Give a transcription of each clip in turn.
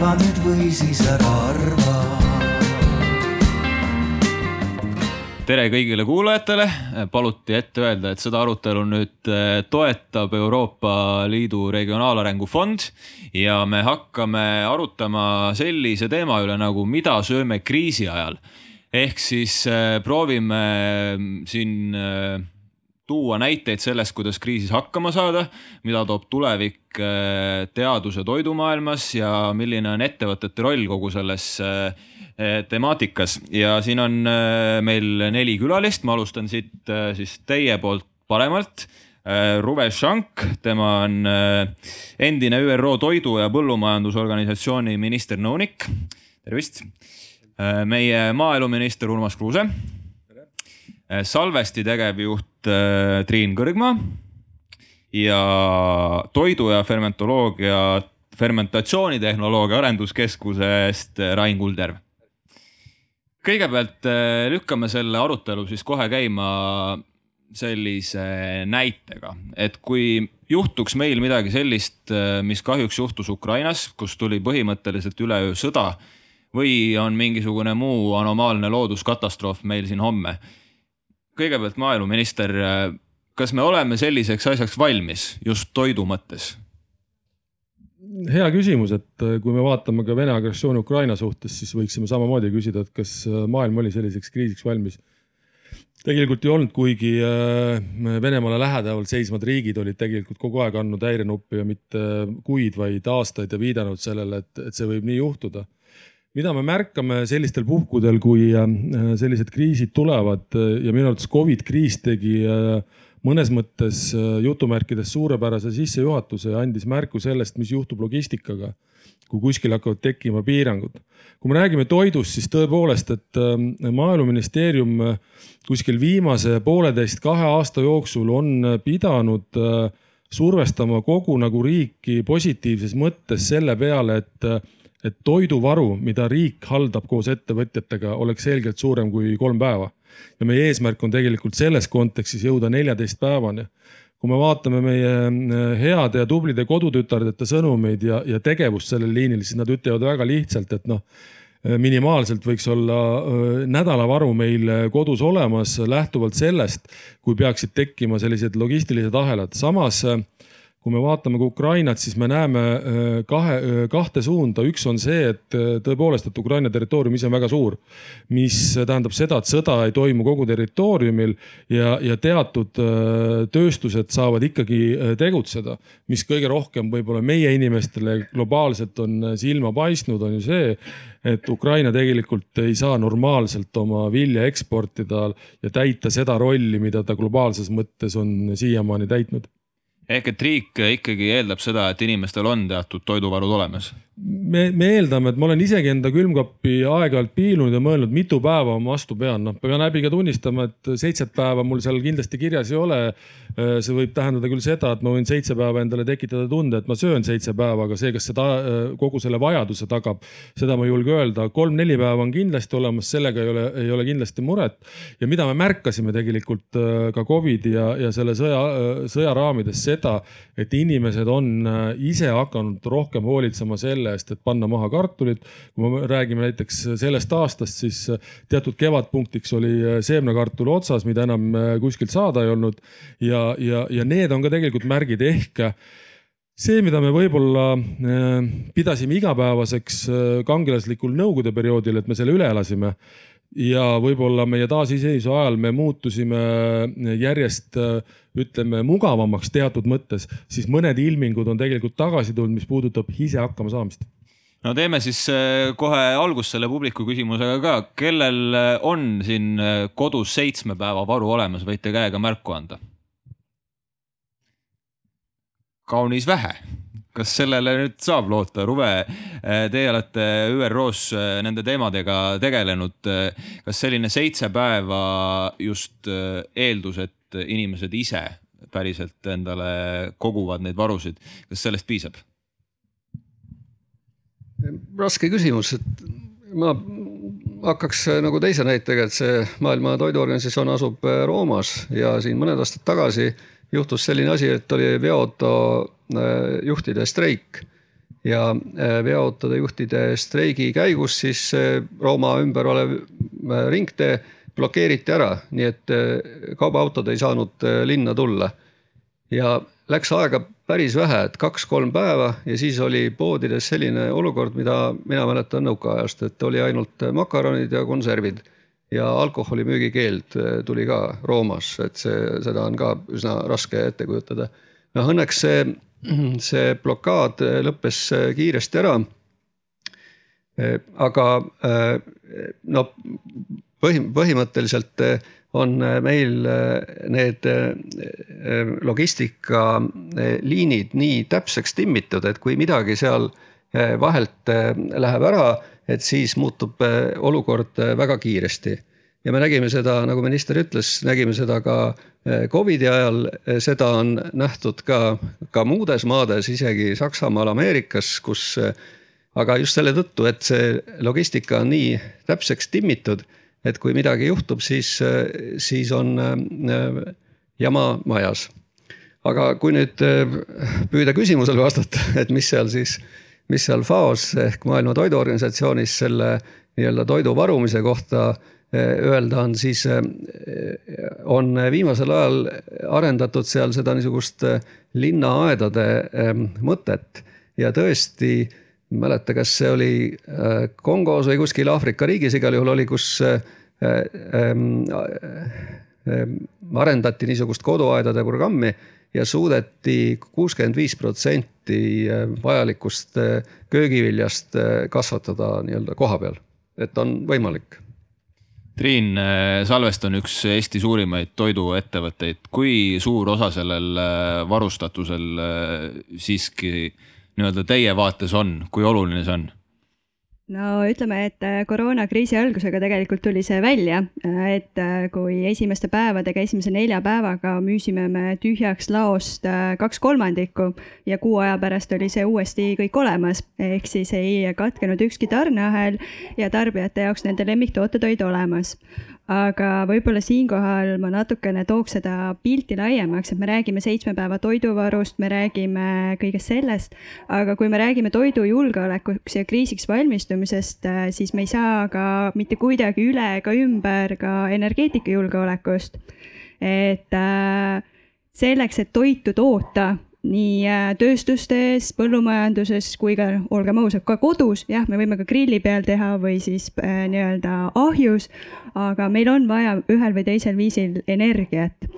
arva nüüd või siis ära arva tere kõigile kuulajatele, paluti ette öelda, et seda arutelu nüüd eh, toetab Euroopa Liidu Regionaalarengu Fond ja me hakkame arutama sellise teema üle nagu mida sööme kriisi ajal. ehk siis eh, proovime mm, siin eh, tuua näiteid sellest, kuidas kriisis hakkama saada, mida toob tulevik teaduse toidumaailmas ja milline on ettevõtete roll kogu selles Eh, temaatikas ja siin on eh, meil neli külalist, ma alustan siit siis teie poolt paremalt. Ruve Šank, tema on endine ÜRO Toidu- ja Põllumajandusorganisatsiooni minister-nõunik. tervist. meie maaeluminister Urmas Kruuse. Salvesti tegevjuht Triin Kõrgmaa ja toidu ja fermentoloogia, fermentatsioonitehnoloogia arenduskeskusest Rain Kulderv kõigepealt lükkame selle arutelu siis kohe käima sellise näitega, et kui juhtuks meil midagi sellist, mis kahjuks juhtus Ukrainas, kus tuli põhimõtteliselt üleöö sõda või on mingisugune muu anomaalne looduskatastroof meil siin homme. Kõigepealt maaeluminister, äh, kas me oleme selliseks asjaks valmis just toidu mõttes? hea küsimus, et äh, kui me vaatame ka Vene agressiooni Ukraina suhtes, siis võiksime samamoodi küsida, et kas äh, maailm oli selliseks kriisiks valmis. tegelikult ei olnud, kuigi Venemaale lähedal seisvad riigid olid tegelikult kogu aeg andnud häirenuppi ja mitte kuid, vaid aastaid ja viidanud sellele, et, et see võib nii juhtuda mida me märkame sellistel puhkudel, kui sellised kriisid tulevad ja minu arvates Covid kriis tegi äh, mõnes mõttes äh, jutumärkides suurepärase sissejuhatuse ja andis märku sellest, mis juhtub logistikaga, kui kuskil hakkavad tekkima piirangud. kui me räägime toidust, siis tõepoolest, et maaeluministeerium äh, kuskil viimase pooleteist, kahe aasta jooksul on pidanud äh, survestama kogu nagu riiki positiivses mõttes selle peale, et et toiduvaru, mida riik haldab koos ettevõtjatega, oleks selgelt suurem kui kolm päeva ja meie eesmärk on tegelikult selles kontekstis jõuda neljateist päevani. kui me vaatame meie äh, heade ja tublide kodutütardete sõnumeid ja, ja tegevust sellel liinil, siis nad ütlevad väga lihtsalt, et noh äh, minimaalselt võiks olla äh, nädalavaru meil kodus olemas lähtuvalt sellest, kui peaksid tekkima sellised logistilised ahelad. samas kui me vaatame ka Ukrainat, siis me näeme äh, kahe, äh, kahte suunda, üks on see, et äh, tõepoolest, et Ukraina territoorium ise on väga suur. mis tähendab seda, et sõda ei toimu kogu territooriumil ja, ja teatud tööstused saavad ikkagi tegutseda. mis kõige rohkem võib-olla meie inimestele globaalselt on silma paistnud, on ju see, et Ukraina tegelikult ei saa normaalselt oma vilja eksportida ja täita seda rolli, mida ta globaalses mõttes on siiamaani täitnud ehk et riik ikkagi eeldab seda, et inimestel on teatud toiduvarud olemas me, me eeldame, et ma olen isegi enda külmkappi aeg-ajalt piilunud ja mõelnud, mitu päeva ma vastu pean. noh, pean häbiga tunnistama, et seitset päeva mul seal kindlasti kirjas ei ole. Äh, see võib tähendada küll seda, et ma võin seitse päeva endale tekitada tunde, et ma söön seitse päeva, aga see, kas seda äh, kogu selle vajaduse tagab, seda ma ei julge öelda. kolm-neli päeva on kindlasti olemas, sellega ei ole, ei ole kindlasti muret. ja mida me märkasime tegelikult äh, ka Covidi ja, ja selle sõja, sõja raamides seda, et inimesed on ise hakanud rohkem hoolitsema selle selle eest, et panna maha kartulit. kui me räägime näiteks sellest aastast, siis teatud kevadpunktiks oli seemnekartul otsas, mida enam kuskilt saada ei olnud. ja, ja, ja need on ka tegelikult märgid ehk see, mida me võib-olla äh, pidasime igapäevaseks äh, kangelaslikul nõukogude perioodil, et me selle üle elasime ja võib-olla meie taasiseseisvu ajal me muutusime järjest ütleme mugavamaks teatud mõttes, siis mõned ilmingud on tegelikult tagasi tulnud, mis puudutab ise hakkama saamist. No teeme siis äh, kohe algust selle publiku küsimusega ka, kellel äh, on siin äh, kodus seitsme päeva varu olemas, võite käega märku anda. kaunis vähe kas sellele nüüd saab loota? Ruve, eh, teie olete ÜRO-s eh, nende teemadega tegelenud. Eh, kas selline seitse päeva just eeldus, et inimesed ise päriselt endale koguvad neid varusid, kas sellest piisab? raske küsimus, et ma hakkaks nagu teise näitega, et see Maailma Toiduorganisatsioon asub Roomas ja siin mõned aastad tagasi juhtus selline asi, et oli veoauto Äh, juhtide streik ja veoautode juhtide streigi käigus siis Rooma ümber olev ringtee blokeeriti ära, nii et kaubaautod ei saanud linna tulla. ja läks aega päris vähe, et kaks-kolm päeva ja siis oli poodides selline olukord, mida mina mäletan nõukaajast, et oli ainult makaronid ja konservid ja alkoholi müügikeeld tuli ka Roomas, et see, seda on ka üsna raske ette kujutada. noh, õnneks see, see blokaad lõppes kiiresti ära. aga no põhi, põhimõtteliselt on meil need logistikaliinid nii täpseks timmitud, et kui midagi seal vahelt läheb ära, et siis muutub olukord väga kiiresti. ja me nägime seda, nagu minister ütles, nägime seda ka Covidi ajal, seda on nähtud ka, ka muudes maades, isegi Saksamaal, Ameerikas, kus aga just selle tõttu, et see logistika on nii täpseks timmitud, et kui midagi juhtub, siis, siis on jama majas. aga kui nüüd püüda küsimusele vastata, et mis seal siis mis seal FAO-s ehk Maailma Toiduorganisatsioonis selle nii-öelda toidu varumise kohta eh, öelda on, siis eh, on viimasel ajal arendatud seal seda niisugust eh, linnaaedade mõtet. Ja tõesti mäleta, kas see oli Kongos või kuskil Aafrika riigis, igal juhul oli, kus arendati niisugust koduaedade programmi ja suudeti kuuskümmend viis protsenti äh, vajalikust äh, köögiviljast äh, kasvatada nii-öelda koha peal, et on võimalik. Triin, Salvest on üks Eesti suurimaid toiduettevõtteid, kui suur osa sellel varustatusel siiski nii-öelda teie vaates on, kui oluline see on? No ütleme, et äh, koroonakriisi algusega tegelikult tuli see välja, äh, et äh, kui esimeste päevadega, esimese nelja päevaga müüsime me tühjaks laost kaks kolmandikku ja kuu aja pärast oli see uuesti kõik olemas, ehk siis ei katkenud ükski tarneahel ja tarbijate jaoks nende lemmiktooted olid olemas aga võib-olla siinkohal ma natukene tooks seda pilti laiemaks, et me räägime seitsme päeva toiduvarust, me räägime kõigest sellest, aga kui me räägime toidujulgeolekuks ja kriisiks valmistumisest, äh, siis me ei saa ka mitte kuidagi üle ega ümber ka energeetikajulgeolekust. et äh, selleks, et toitu toota nii äh, tööstustes, põllumajanduses kui ka, olgem ausad, ka kodus, jah, me võime ka grilli peal teha või siis äh, nii-öelda ahjus, aga meil on vaja ühel või teisel viisil energiat.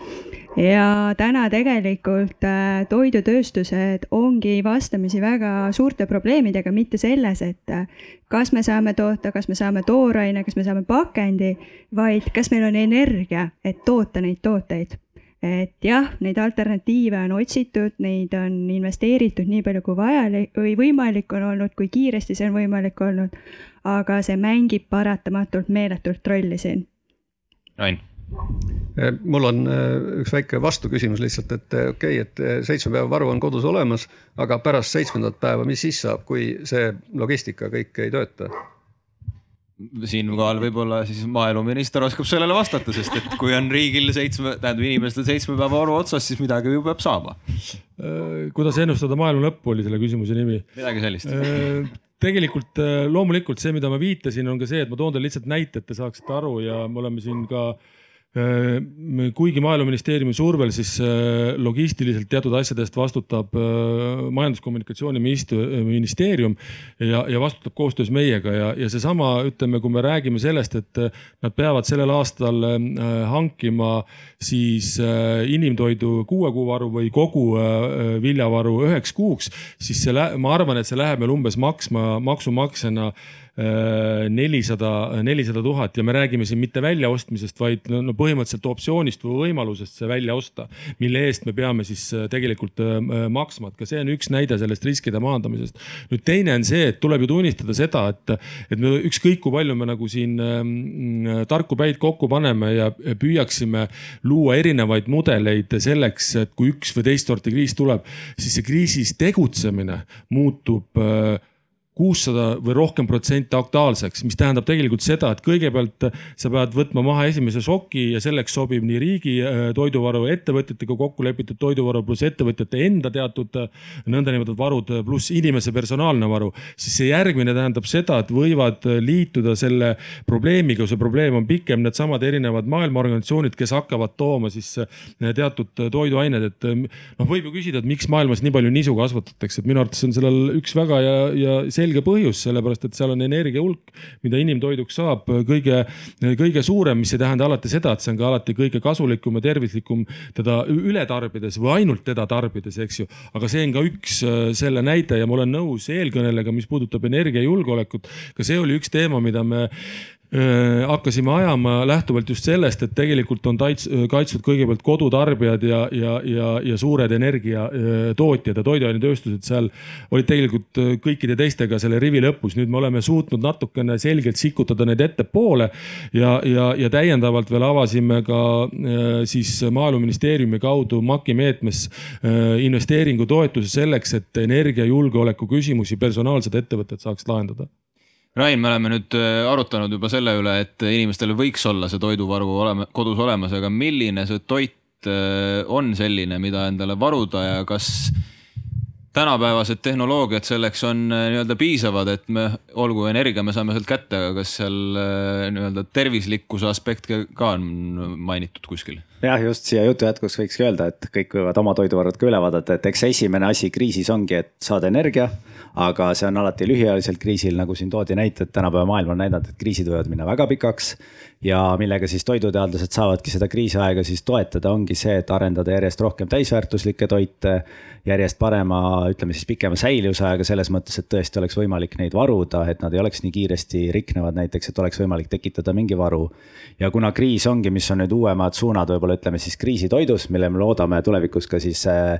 ja täna tegelikult äh, toidutööstused ongi vastamisi väga suurte probleemidega, mitte selles, et äh, kas me saame toota, kas me saame tooraine, kas me saame pakendi, vaid kas meil on energia, et toota neid tooteid et jah, neid alternatiive on otsitud, neid on investeeritud nii palju kui vajalik või võimalik on olnud, kui kiiresti see on võimalik olnud. aga see mängib paratamatult meeletult rolli siin. Ain eh, mul on eh, üks väike vastuküsimus lihtsalt, et eh, okei okay,, et seitsme päeva varu on kodus olemas, aga pärast seitsmendat päeva, mis siis saab, kui see logistika kõik ei tööta? Siinkohal võib-olla siis maaeluminister oskab sellele vastata, sest et kui on riigil seitsme, tähendab inimestel seitsme päeva varu otsas, siis midagi ju peab saama. Äh, kuidas ennustada maailma lõppu, oli selle küsimuse nimi. midagi sellist äh, tegelikult äh, loomulikult see, mida ma viitasin, on ka see, et ma toon teile lihtsalt näite, et te saaksite aru ja me oleme siin ka äh, Äh, kuigi maaeluministeeriumi survel siis äh, logistiliselt teatud asjadest vastutab äh, majandus-kommunikatsiooniministeerium ja, ja vastutab koostöös meiega ja, ja seesama, ütleme, kui me räägime sellest, et nad peavad sellel aastal hankima siis inimtoidu kuue kuu varu või kogu viljavaru üheks kuuks, siis see, ma arvan, et see läheb meil umbes maksma maksumaksjana nelisada, nelisada tuhat ja me räägime siin mitte väljaostmisest, vaid no, no põhimõtteliselt optsioonist või võimalusest see välja osta, mille eest me peame siis äh, tegelikult äh, maksma, et ka see on üks näide sellest riskide maandamisest. nüüd teine on see, et tuleb ju tunnistada seda, et, et me ükskõik kui palju me nagu siin äh, tarku päid kokku paneme ja püüaksime luua erinevaid mudeleid selleks, et kui üks või teist sorti kriis tuleb, siis see kriisis tegutsemine muutub äh, kuussada või rohkem protsenti aktuaalseks, mis tähendab tegelikult seda, et kõigepealt sa pead võtma maha esimese šoki ja selleks sobib nii riigi äh, toiduvaru ettevõtjatega kokku lepitud toiduvaru pluss ettevõtjate enda teatud äh, nõndanimetatud varud pluss inimese personaalne varu. siis see järgmine tähendab seda, et võivad liituda selle probleemiga, see probleem on pikem, needsamad erinevad maailmaorganisatsioonid, kes hakkavad tooma siis äh, teatud toiduained, et noh, võib ju küsida, et miks maailmas nii palju nisu kasvatatakse, et minu arvates on sellel üks väga ja, ja selge põhjus, sellepärast et seal on energia hulk, mida inimtoiduks saab, kõige, kõige suurem, mis ei tähenda alati seda, et see on ka alati kõige kasulikum ja tervislikum teda üle tarbides või ainult teda tarbides, eks ju. aga see on ka üks äh, selle näide ja ma olen nõus eelkõnelejaga, mis puudutab energiajulgeolekut. ka see oli üks teema, mida me Äh, hakkasime ajama lähtuvalt just sellest, et tegelikult on taits, kaitstud kõigepealt kodutarbijad ja, ja, ja, ja suured energiatootjad ja toiduainetööstused seal olid tegelikult äh, kõikide teistega selle rivi lõpus. nüüd me oleme suutnud natukene selgelt sikutada neid ettepoole ja, ja, ja täiendavalt veel avasime ka äh, siis maaeluministeeriumi kaudu MAK-i meetmes investeeringutoetuse selleks, et energiajulgeoleku küsimusi personaalsed ettevõtted saaks lahendada Rain, me oleme nüüd äh, arutanud juba selle üle, et inimestel võiks olla see toiduvaru olema, kodus olemas, aga milline see toit äh, on selline, mida endale varuda ja kas tänapäevased tehnoloogiad selleks on äh, nii-öelda piisavad, et me, olgu energia, me saame sealt kätte, aga kas seal nii-öelda tervislikkuse aspekt ka on mainitud kuskil? Jah, just siia jutu jätkuks võikski öelda, et kõik võivad oma toiduvarud ka üle vaadata, et eks esimene asi kriisis ongi, et saada energia aga see on alati lühiajaliselt kriisil, nagu siin toodi näited, tänapäeva maailm on näidanud, et kriisid võivad minna väga pikaks. ja millega siis toiduteadlased saavadki seda kriisiaega siis toetada, ongi see, et arendada järjest rohkem täisväärtuslikke toite. järjest parema, ütleme siis pikema säilivusajaga selles mõttes, et tõesti oleks võimalik neid varuda, et nad ei oleks nii kiiresti riknevad näiteks, et oleks võimalik tekitada mingi varu. ja kuna kriis ongi, mis on nüüd uuemad suunad, võib-olla ütleme siis kriisitoidus, mille me loodame tulevikus ka siis äh,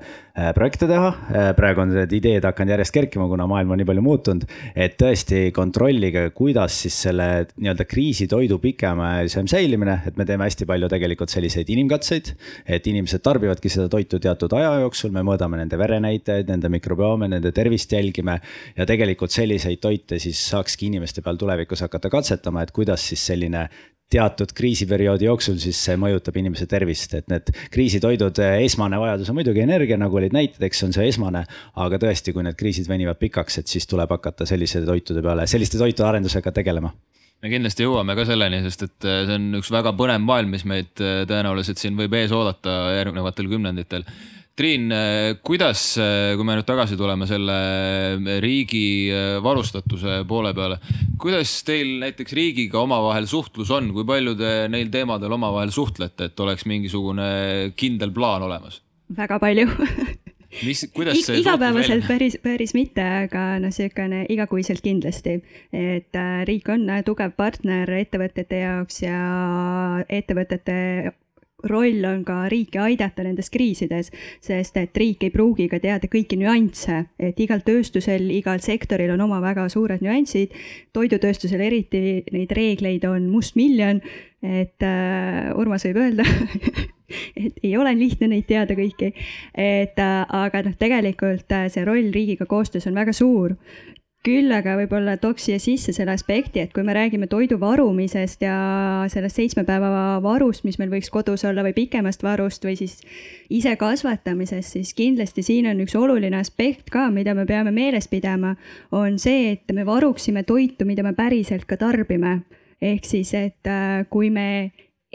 projekte teha äh,. praegu on need ideed hakanud järjest kerkima, kuna maailm on nii palju muutunud. et tõesti kontrollige, kuidas siis selle nii-öelda kriisitoidu pikemaajalisem säilimine, et me teeme hästi palju tegelikult selliseid inimkatseid. et inimesed tarbivadki seda toitu teatud aja jooksul, me mõõdame nende verenäitajaid, nende mikrobiome, nende tervist jälgime. ja tegelikult selliseid toite siis saakski inimeste peal tulevikus hakata katsetama, et kuidas siis selline teatud kriisiperioodi jooksul, siis see mõjutab inimese tervist, et need kriisitoidud, esmane vajadus on muidugi energia, nagu olid näited, eks see on see esmane. aga tõesti, kui need kriisid venivad pikaks, et siis tuleb hakata selliste toitude peale, selliste toitude arendusega tegelema me kindlasti jõuame ka selleni, sest et äh, see on üks väga põnev maailm, mis meid äh, tõenäoliselt siin võib ees oodata järgnevatel kümnenditel Triin, kuidas, kui me nüüd tagasi tuleme selle riigi varustatuse poole peale, kuidas teil näiteks riigiga omavahel suhtlus on, kui palju te neil teemadel omavahel suhtlete, et oleks mingisugune kindel plaan olemas? väga palju mis, kuidas see igapäevaselt päris, päris mitte, aga noh, niisugune igakuiselt kindlasti. et äh, riik on tugev partner ettevõtete jaoks ja ettevõtete roll on ka riiki aidata nendes kriisides, sest et riik ei pruugi ka teada kõiki nüansse, et igal tööstusel, igal sektoril on oma väga suured nüansid. toidutööstusel eriti neid reegleid on mustmiljon, et äh, Urmas võib öelda et ei ole lihtne neid teada kõiki. et äh, aga noh, tegelikult äh, see roll riigiga koostöös on väga suur küll aga võib-olla tooks siia sisse selle aspekti, et kui me räägime toidu varumisest ja sellest seitsme päeva varust, mis meil võiks kodus olla või pikemast varust või siis ise kasvatamisest, siis kindlasti siin on üks oluline aspekt ka, mida me peame meeles pidama, on see, et me varuksime toitu, mida me päriselt ka tarbime. ehk siis, et äh, kui me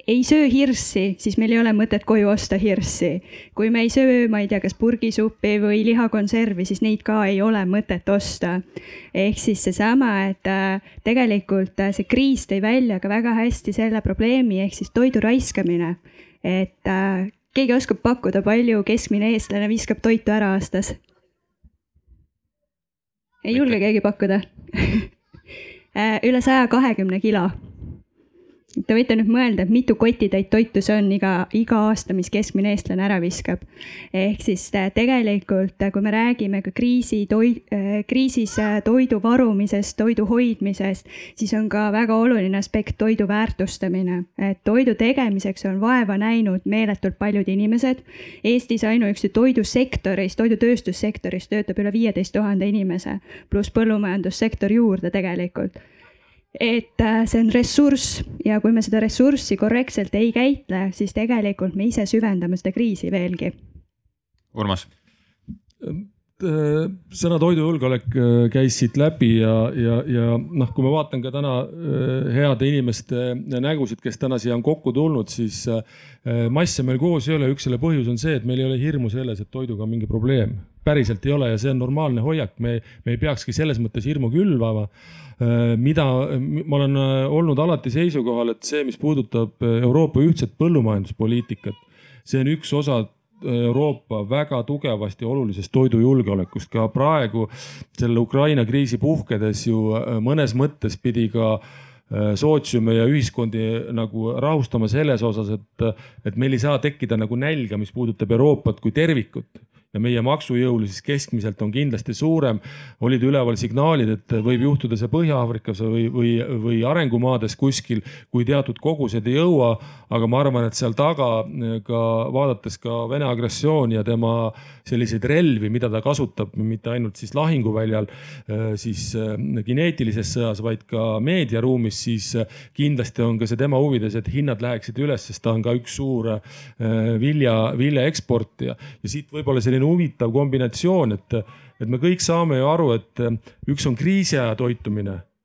ei söö hirssi, siis meil ei ole mõtet koju osta hirssi. kui me ei söö, ma ei tea, kas purgisuppi või lihakonservi, siis neid ka ei ole mõtet osta. ehk siis seesama, et äh, tegelikult äh, see kriis tõi välja ka väga hästi selle probleemi, ehk siis toidu raiskamine. et äh, keegi oskab pakkuda, palju keskmine eestlane viskab toitu ära aastas? ei julge keegi pakkuda üle saja kahekümne kilo Te võite nüüd mõelda, et mitu kotitäit toitu see on iga, iga aasta, mis keskmine eestlane ära viskab. ehk siis äh, tegelikult, äh, kui me räägime ka kriisi toid, äh, kriisis toidu varumisest, toidu hoidmisest, siis on ka väga oluline aspekt toidu väärtustamine. et toidu tegemiseks on vaeva näinud meeletult paljud inimesed. Eestis ainuüksi toidusektoris, toidutööstussektoris töötab üle viieteist tuhande inimese, pluss põllumajandussektor juurde tegelikult et äh, see on ressurss ja kui me seda ressurssi korrektselt ei käitle, siis tegelikult me ise süvendame seda kriisi veelgi. Urmas äh, sõna toidujulgeolek äh, käis siit läbi ja, ja, ja noh, kui ma vaatan ka täna heade inimeste nägusid, kes täna siia on kokku tulnud, siis masse meil koos ei ole. üks selle põhjus on see, et meil ei ole hirmu selles, et toiduga on mingi probleem. päriselt ei ole ja see on normaalne hoiak, me, me ei peakski selles mõttes hirmu külvama mida ma olen äh, olnud alati seisukohal, et see, mis puudutab äh, Euroopa ühtset põllumajanduspoliitikat, see on üks osa Euroopa väga tugevasti olulisest toidujulgeolekust. Ka praegu selle Ukraina kriisi puhkedes ju mõnes mõttes pidi ka sootsiume ja ühiskondi nagu rahustama selles osas, et, et meil ei saa tekkida nagu nälga, mis puudutab Euroopat kui tervikut ja meie maksujõulisus keskmiselt on kindlasti suurem. olid üleval signaalid, et võib juhtuda see Põhja-Aafrikas või, või, või arengumaades kuskil, kui teatud kogused ei jõua. aga ma arvan, et seal taga ka vaadates ka Vene agressiooni ja tema selliseid relvi, mida ta kasutab mitte ainult siis lahinguväljal, siis kineetilises sõjas, vaid ka meediaruumis, siis kindlasti on ka see tema huvides, et hinnad läheksid üles, sest ta on ka üks suur vilja, vilja eksportija ja siit võib-olla selline selline huvitav kombinatsioon, et, et me kõik saame ju aru, et üks on kriisiaja toitumine Äh,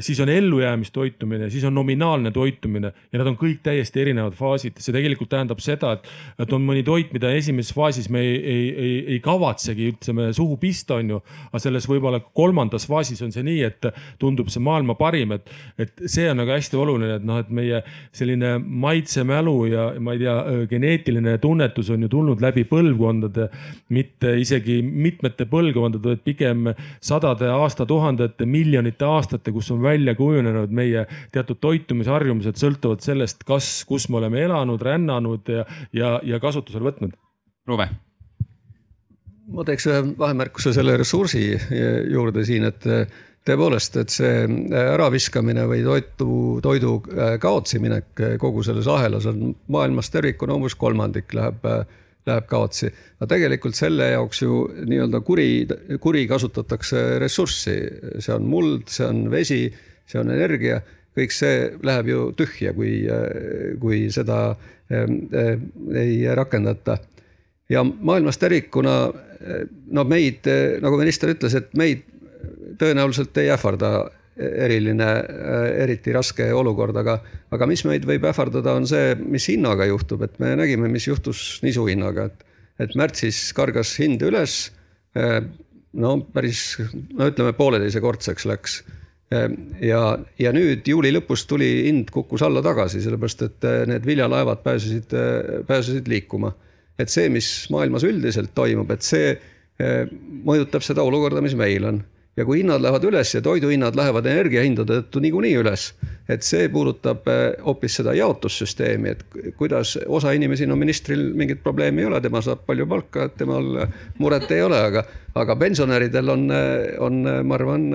siis on ellujäämistoitumine, siis on nominaalne toitumine ja nad on kõik täiesti erinevad faasid. see tegelikult tähendab seda, et, et on mõni toit, mida esimeses faasis me ei, ei, ei, ei kavatsegi ütleme suhu pista, on ju. aga selles võib-olla kolmandas faasis on see nii, et tundub see maailma parim, et, et see on nagu hästi oluline, et noh, et meie selline maitsemälu ja ma ei tea, geneetiline tunnetus on ju tulnud läbi põlvkondade, mitte isegi mitmete põlvkondade, vaid pigem sadade aastatuhandete, miljonite aastate kus on välja kujunenud meie teatud toitumisharjumused sõltuvalt sellest, kas, kus me oleme elanud, rännanud ja, ja, ja kasutusele võtnud. Ruve ma teeks ühe vahemärkuse selle ressursi juurde siin, et tõepoolest, et see äraviskamine või toitu, toidu kaotsi minek kogu selles ahelas on maailmas tervikuna umbes kolmandik läheb läheb kaotsi. aga tegelikult selle jaoks ju nii-öelda kuri, kuri kasutatakse ressurssi, see on muld, see on vesi, see on energia, kõik see läheb ju tühja, kui, kui seda äh, ei rakendata. ja maailmas tervikuna, no meid, nagu minister ütles, et meid tõenäoliselt ei ähvarda eriline, eriti raske olukord, aga, aga mis meid võib ähvardada, on see, mis hinnaga juhtub, et me nägime, mis juhtus nisu hinnaga, et, et märtsis kargas hind üles. no päris, no ütleme pooleteisekordseks läks. ja, ja nüüd juuli lõpus tuli hind kukkus alla tagasi, sellepärast et need viljalaevad pääsesid, pääsesid liikuma. et see, mis maailmas üldiselt toimub, et see mõjutab seda olukorda, mis meil on ja kui hinnad lähevad üles ja toiduhinnad lähevad energiahindade tõttu niikuinii üles, et see puudutab eh, hoopis seda jaotussüsteemi, et kuidas osa inimesi, no ministril mingit probleemi ei ole, tema saab palju palka, temal muret ei ole, aga, aga pensionäridel on, on, ma arvan,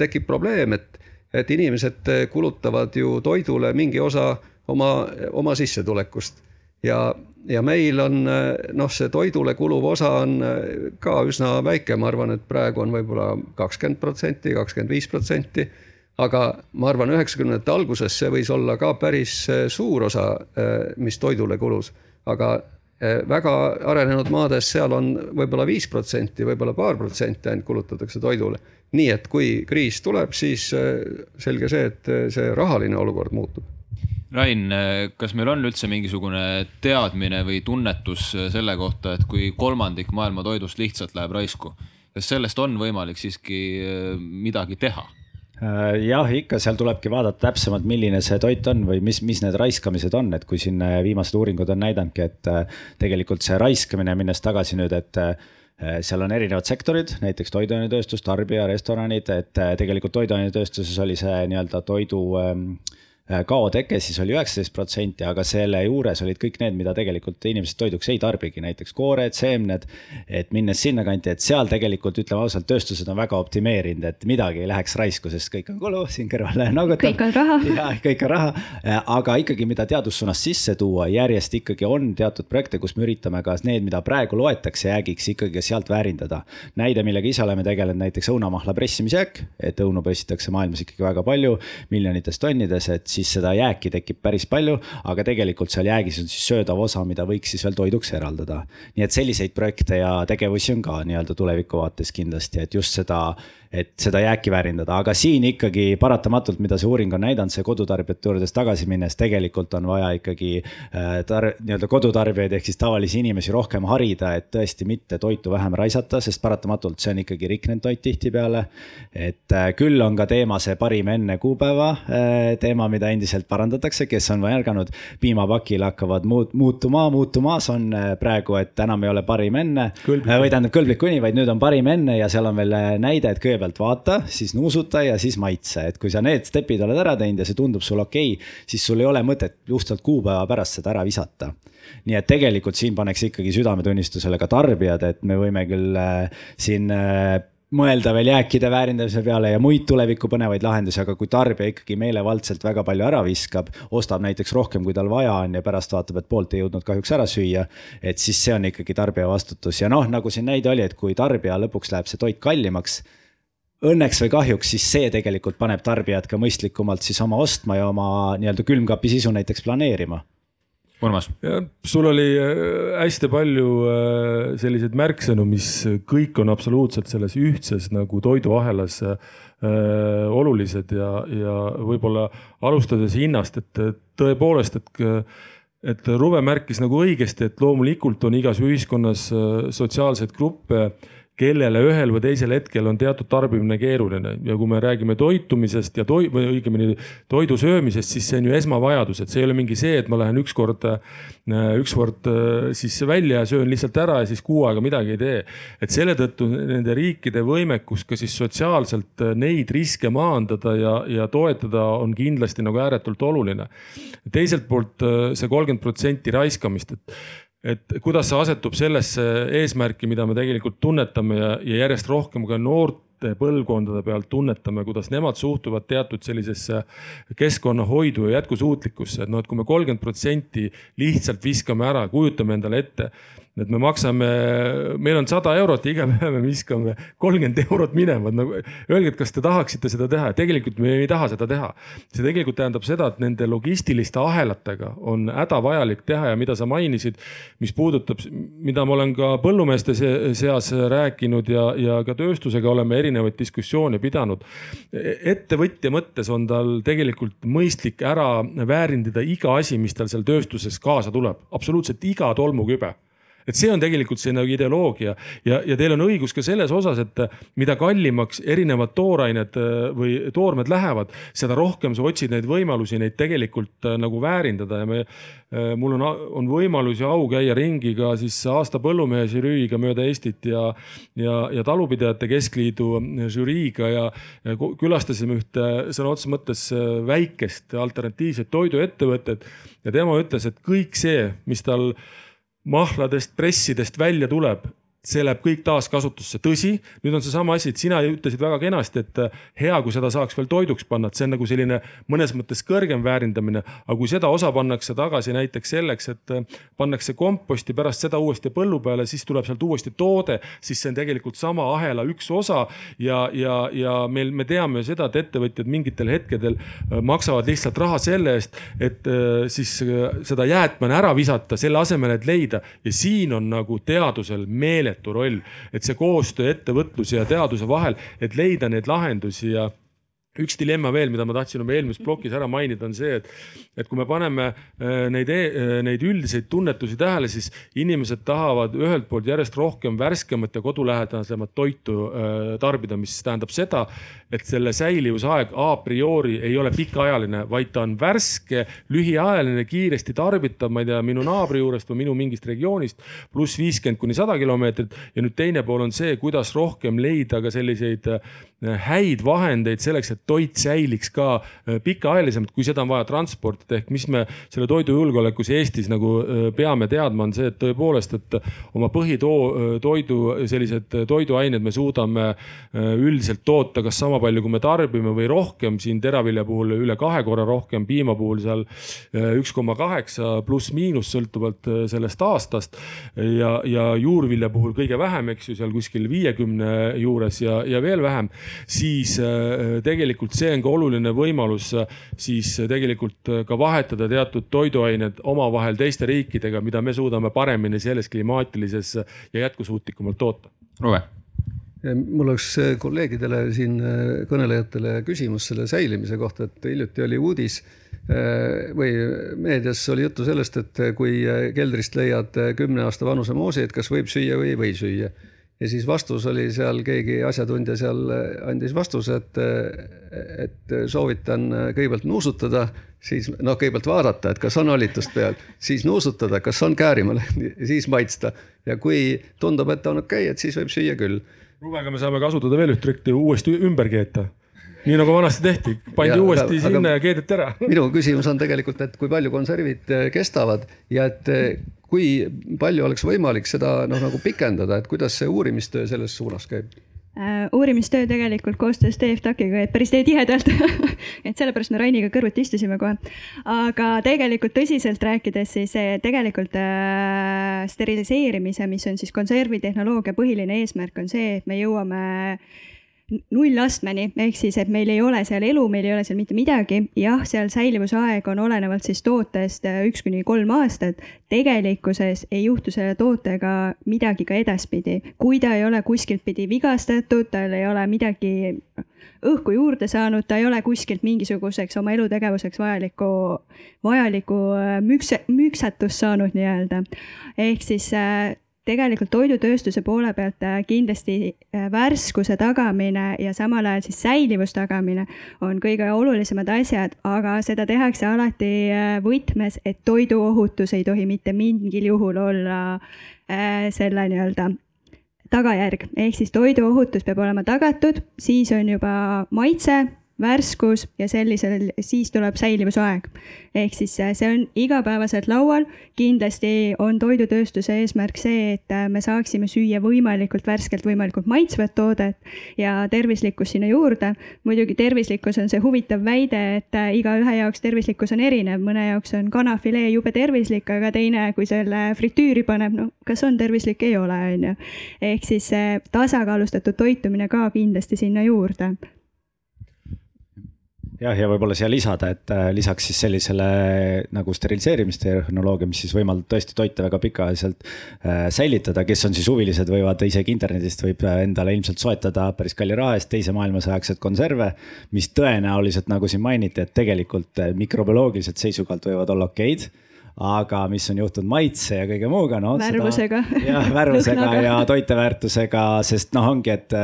tekib probleem, et, et inimesed kulutavad ju toidule mingi osa oma, oma sissetulekust. Ja ja meil on noh, see toidule kuluv osa on ka üsna väike, ma arvan, et praegu on võib-olla kakskümmend protsenti, kakskümmend viis protsenti. aga ma arvan, üheksakümnendate alguses see võis olla ka päris suur osa, mis toidule kulus, aga väga arenenud maades, seal on võib-olla viis protsenti, võib-olla paar protsenti ainult kulutatakse toidule. nii et kui kriis tuleb, siis selge see, et see rahaline olukord muutub Rain, kas meil on üldse mingisugune teadmine või tunnetus selle kohta, et kui kolmandik maailma toidust lihtsalt läheb raisku, kas sellest on võimalik siiski äh, midagi teha? Äh, jah, ikka seal tulebki vaadata täpsemalt, milline see toit on või mis, mis need raiskamised on, et kui siin äh, viimased uuringud on näidanudki, et tegelikult see raiskamine, minnes tagasi nüüd, et seal on erinevad sektorid, näiteks toiduainetööstus, tarbija, restoranid, et tegelikult toiduainetööstuses oli see nii-öelda toidu äh, Äh, kao teke siis oli üheksateist protsenti, aga selle juures olid kõik need, mida tegelikult inimesed toiduks ei tarbigi, näiteks koored, seemned. et minnes sinnakanti, et seal tegelikult ütleme ausalt, tööstused on väga optimeerinud, et midagi ei läheks raisku, sest kõik on kulu, siin kõrval noogutab. kõik on raha. jah, kõik on raha, äh, aga ikkagi, mida teadussuunas sisse tuua, järjest ikkagi on teatud projekte, kus me üritame ka need, mida praegu loetakse jäägiks, ikkagi sealt väärindada. näide, millega ise oleme tegelenud, näiteks õunamahla pressimisjääk, et õunu pessitakse maailmas ikkagi väga palju, miljonites tonnides, et siis seda jääki tekib päris palju, aga tegelikult seal jäägis on siis söödav osa, mida võiks siis veel toiduks eraldada. nii et selliseid projekte ja tegevusi on ka nii-öelda tuleviku vaates kindlasti, et just seda et seda jääki väärindada, aga siin ikkagi paratamatult, mida see uuring on näidanud, see kodutarbijate juures tagasi minnes, tegelikult on vaja ikkagi äh, tar-, nii-öelda kodutarbijaid ehk siis tavalisi inimesi rohkem harida, et tõesti mitte toitu vähem raisata, sest paratamatult see on ikkagi riknenud toit tihtipeale. et äh, küll on ka teema see parim enne kuupäeva äh, teema, mida endiselt parandatakse, kes on märganud, piimapakil hakkavad muut-, muutuma, muutumas on praegu, et enam ei ole parim enne. või tähendab kõlblik kuni, vaid nüüd on parim enne ja seal on veel näide, et kõigepealt kõigepealt vaata, siis nuusuta ja siis maitse, et kui sa need stepid oled ära teinud ja see tundub sulle okei okay,, siis sul ei ole mõtet justalt kuupäeva pärast seda ära visata. nii et tegelikult siin paneks ikkagi südametunnistusele ka tarbijad, et me võime küll äh, siin äh, mõelda veel jääkide väärindamise peale ja muid tulevikku põnevaid lahendusi, aga kui tarbija ikkagi meelevaldselt väga palju ära viskab, ostab näiteks rohkem, kui tal vaja on ja pärast vaatab, et poolt ei jõudnud kahjuks ära süüa. et siis see on ikkagi tarbija vastutus ja noh, nagu siin näide oli, et kui tarbija lõpuks läheb see toit kallimaks õnneks või kahjuks, siis see tegelikult paneb tarbijad ka mõistlikumalt siis oma ostma ja oma nii-öelda külmkapi sisu näiteks planeerima. Urmas. sul oli äh, hästi palju äh, selliseid märksõnu, mis kõik on absoluutselt selles ühtses nagu toiduahelas äh, olulised ja, ja võib-olla alustades hinnast, et tõepoolest, et et Ruve märkis nagu õigesti, et loomulikult on igas ühiskonnas sotsiaalseid gruppe kellele ühel või teisel hetkel on teatud tarbimine keeruline ja kui me räägime toitumisest ja toi- või õigemini toidu söömisest, siis see on ju esmavajadus, et see ei ole mingi see, et ma lähen ükskord, äh, ükskord äh, siis välja ja söön lihtsalt ära ja siis kuu aega midagi ei tee. et selle tõttu nende riikide võimekus ka siis sotsiaalselt äh, neid riske maandada ja, ja toetada on kindlasti nagu ääretult oluline. teiselt poolt see kolmkümmend protsenti raiskamist, et et kuidas see asetub sellesse eesmärki, mida me tegelikult tunnetame ja, ja järjest rohkem ka noorte põlvkondade pealt tunnetame, kuidas nemad suhtuvad teatud sellisesse keskkonnahoidu ja jätkusuutlikkusse, et noh, et kui me kolmkümmend protsenti lihtsalt viskame ära, kujutame endale ette et me maksame, meil on sada eurot ja iga päev me viskame kolmkümmend eurot minema, et nagu öelge, et kas te tahaksite seda teha, tegelikult me ei taha seda teha. see tegelikult tähendab seda, et nende logistiliste ahelatega on hädavajalik teha ja mida sa mainisid, mis puudutab, mida ma olen ka põllumeeste seas rääkinud ja, ja ka tööstusega oleme erinevaid diskussioone pidanud. ettevõtja mõttes on tal tegelikult mõistlik ära väärindada iga asi, mis tal seal tööstuses kaasa tuleb, absoluutselt iga tolmukübe et see on tegelikult see nagu ideoloogia. Ja, ja teil on õigus ka selles osas, et mida kallimaks erinevad toorained äh, või toormed lähevad, seda rohkem sa otsid neid võimalusi neid tegelikult äh, nagu väärindada. Ja me, äh, mul on, on võimalus ja au käia ringi ka siis aasta põllumehe žüriiga mööda Eestit ja, ja, ja talupidajate keskliidu žüriiga ja, ja külastasime ühte sõna otseses mõttes väikest alternatiivset toiduettevõtet. Ja tema ütles, et kõik see, mis tal mahladest, pressidest välja tuleb see läheb kõik taaskasutusse, tõsi, nüüd on seesama asi, et sina ütlesid väga kenasti, et äh, hea, kui seda saaks veel toiduks panna, et see on nagu selline mõnes mõttes kõrgem väärindamine. aga kui seda osa pannakse tagasi näiteks selleks, et äh, pannakse komposti, pärast seda uuesti põllu peale, siis tuleb sealt uuesti toode, siis see on tegelikult sama ahela üks osa. ja, ja, ja meil, me teame ju seda, et ettevõtjad mingitel hetkedel äh, maksavad lihtsalt raha selle eest, et siis seda jäätmena ära visata, selle asemel, et leida ja siin on nagu teadusel meeletu meeletu roll, et see koostöö ettevõtluse ja teaduse vahel, et leida neid lahendusi ja üks dilemma veel, mida ma tahtsin oma eelmises plokis ära mainida, on see, et, et kui me paneme äh, neid, e-, neid üldiseid tunnetusi tähele, siis inimesed tahavad ühelt poolt järjest rohkem värskemat ja kodulähedasemat toitu äh, tarbida, mis tähendab seda, et selle säilivusaeg a priori ei ole pikaajaline, vaid ta on värske, lühiajaline, kiiresti tarbitav, ma ei tea, minu naabri juurest või minu mingist regioonist, pluss viiskümmend kuni sada kilomeetrit. ja nüüd teine pool on see, kuidas rohkem leida ka selliseid häid vahendeid selleks, et toit säiliks ka äh, pikaajalisemalt, kui seda on vaja transportida, ehk mis me selle toidujulgeolekus Eestis nagu äh, peame teadma, on see, et tõepoolest, et oma põhitoo, toidu, sellised toiduained me suudame üldiselt toota kas sama palju, kui me tarbime või rohkem, siin teravilja puhul üle kahe korra rohkem, piima puhul seal üks koma kaheksa pluss-miinus sõltuvalt sellest aastast. ja, ja juurvilja puhul kõige vähem, eks ju, seal kuskil viiekümne juures ja, ja veel vähem siis äh, tegelikult see on ka oluline võimalus äh, siis tegelikult äh, ka vahetada teatud toiduained omavahel teiste riikidega, mida me suudame paremini selles klimaatilises ja jätkusuutlikumalt toota. Ruve mul oleks kolleegidele siin kõnelejatele küsimus selle säilimise kohta, et hiljuti oli uudis või meedias oli juttu sellest, et kui keldrist leiad kümne aasta vanuse moosi, et kas võib süüa või ei või süüa ja siis vastus oli seal, keegi asjatundja seal andis vastuse, et, et soovitan kõigepealt nuusutada, siis noh, kõigepealt vaadata, et kas on hallitust peal, siis nuusutada, kas on käärimal, siis maitsta. Ja kui tundub, et on okei okay,, et siis võib süüa küll. lubega me saame kasutada veel üht trikki, uuesti ümber keeta. Nii nagu vanasti tehti, pandi ja, uuesti aga, sinna ja keedeti ära. Minu küsimus on tegelikult, et kui palju konservid kestavad ja et kui palju oleks võimalik seda noh, nagu pikendada, et kuidas see uurimistöö selles suunas käib? Uh, uurimistöö tegelikult koostöös TFTAC-iga käib päris tihedalt et sellepärast me Rainiga kõrvuti istusime kohe. aga tegelikult tõsiselt rääkides, siis tegelikult äh, steriliseerimise, mis on siis konservitehnoloogia põhiline eesmärk, on see, et me jõuame äh, nullastmeni, ehk siis, et meil ei ole seal elu, meil ei ole seal mitte midagi. jah, seal säilivusaeg on olenevalt siis tootest äh, üks kuni kolm aastat. tegelikkuses ei juhtu selle tootega midagi ka edaspidi, kui ta ei ole kuskilt pidi vigastatud, tal ei ole midagi õhku juurde saanud, ta ei ole kuskilt mingisuguseks oma elutegevuseks vajalikku, vajalikku äh, mükse, müksatust saanud nii-öelda. ehk siis äh, tegelikult toidutööstuse poole pealt äh, kindlasti äh, värskuse tagamine ja samal ajal siis säilivuse tagamine on kõige olulisemad asjad, aga seda tehakse alati äh, võtmes, et toiduohutus ei tohi mitte mingil juhul olla selle nii-öelda tagajärg, ehk siis toiduohutus peab olema tagatud, siis on juba maitse värskus ja sellisel, siis tuleb säilivusaeg. ehk siis äh, see on igapäevaselt laual. kindlasti on toidutööstuse eesmärk see, et äh, me saaksime süüa võimalikult värskelt, võimalikult maitsvat toodet ja tervislikkus sinna juurde. muidugi tervislikkus on see huvitav väide, et äh, igaühe jaoks tervislikkus on erinev, mõne jaoks on kanafilee jube tervislik, aga teine, kui selle fritüüri paneb, no kas on tervislik, ei ole, on ju. ehk siis tasakaalustatud toitumine ka kindlasti sinna juurde jah, ja võib-olla siia lisada, et äh, lisaks siis sellisele nagu steriliseerimistehnoloogia, mis siis võimaldab tõesti toite väga pikaajaliselt äh, säilitada, kes on siis huvilised, võivad isegi internetist võib äh, endale ilmselt soetada päris kalli raha eest teise maailmasõja aegseid konserve. mis tõenäoliselt, nagu siin mainiti, et tegelikult mikrobioloogiliselt seisukohalt võivad olla okeid aga mis on juhtunud maitse ja kõige muuga, no. värvusega. jah, värvusega ja toiteväärtusega, sest noh, ongi, et,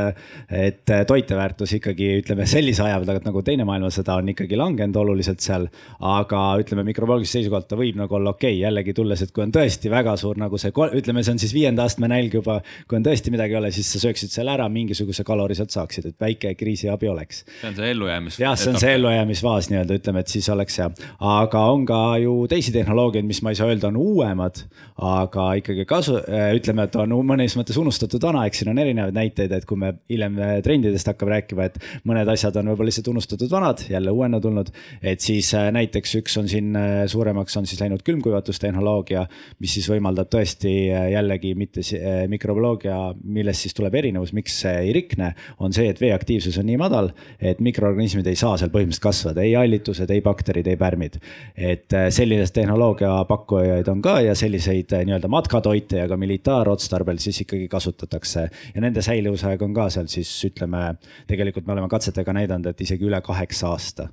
et toiteväärtus ikkagi ütleme sellise aja tagant nagu teine maailmasõda on ikkagi langenud oluliselt seal. aga ütleme mikrobioloogilisest seisukohalt ta võib nagu olla okei okay., jällegi tulles, et kui on tõesti väga suur nagu see, ütleme, see on siis viienda astme nälg juba. kui on tõesti midagi ei ole, siis sa sööksid selle ära, mingisuguse kalori sealt saaksid, et väike kriisiabi oleks. see on see ellujäämis. jah, see on see ellujäämisfaas nii-öelda, ütleme, et siis oleks hea, aga on ka ju teisi tehnoloogiaid tehnoloogiaid, mis ma ei saa öelda, on uuemad, aga ikkagi kasu, äh, ütleme, et on mõnes mõttes unustatud vana, eks siin on erinevaid näiteid, et kui me hiljem äh, trendidest hakkame rääkima, et mõned asjad on võib-olla lihtsalt unustatud vanad, jälle uuena tulnud. et siis äh, näiteks üks on siin suuremaks on siis läinud külmkuivatustehnoloogia, mis siis võimaldab tõesti jällegi mitte mikrobioloogia, millest siis tuleb erinevus, miks see ei rikne, on see, et vee aktiivsus on nii madal, et mikroorganismid ei saa seal põhimõtteliselt kasvada, ei hallitused, ei bakterid, ei pärmid. et selline tehnoloogia pakkujaid on ka ja selliseid eh, nii-öelda matkatoite ja ka militaarotstarbel siis ikkagi kasutatakse. ja nende säilivusaeg on ka seal siis ütleme, tegelikult me oleme katsetega näidanud, et isegi üle kaheksa aasta.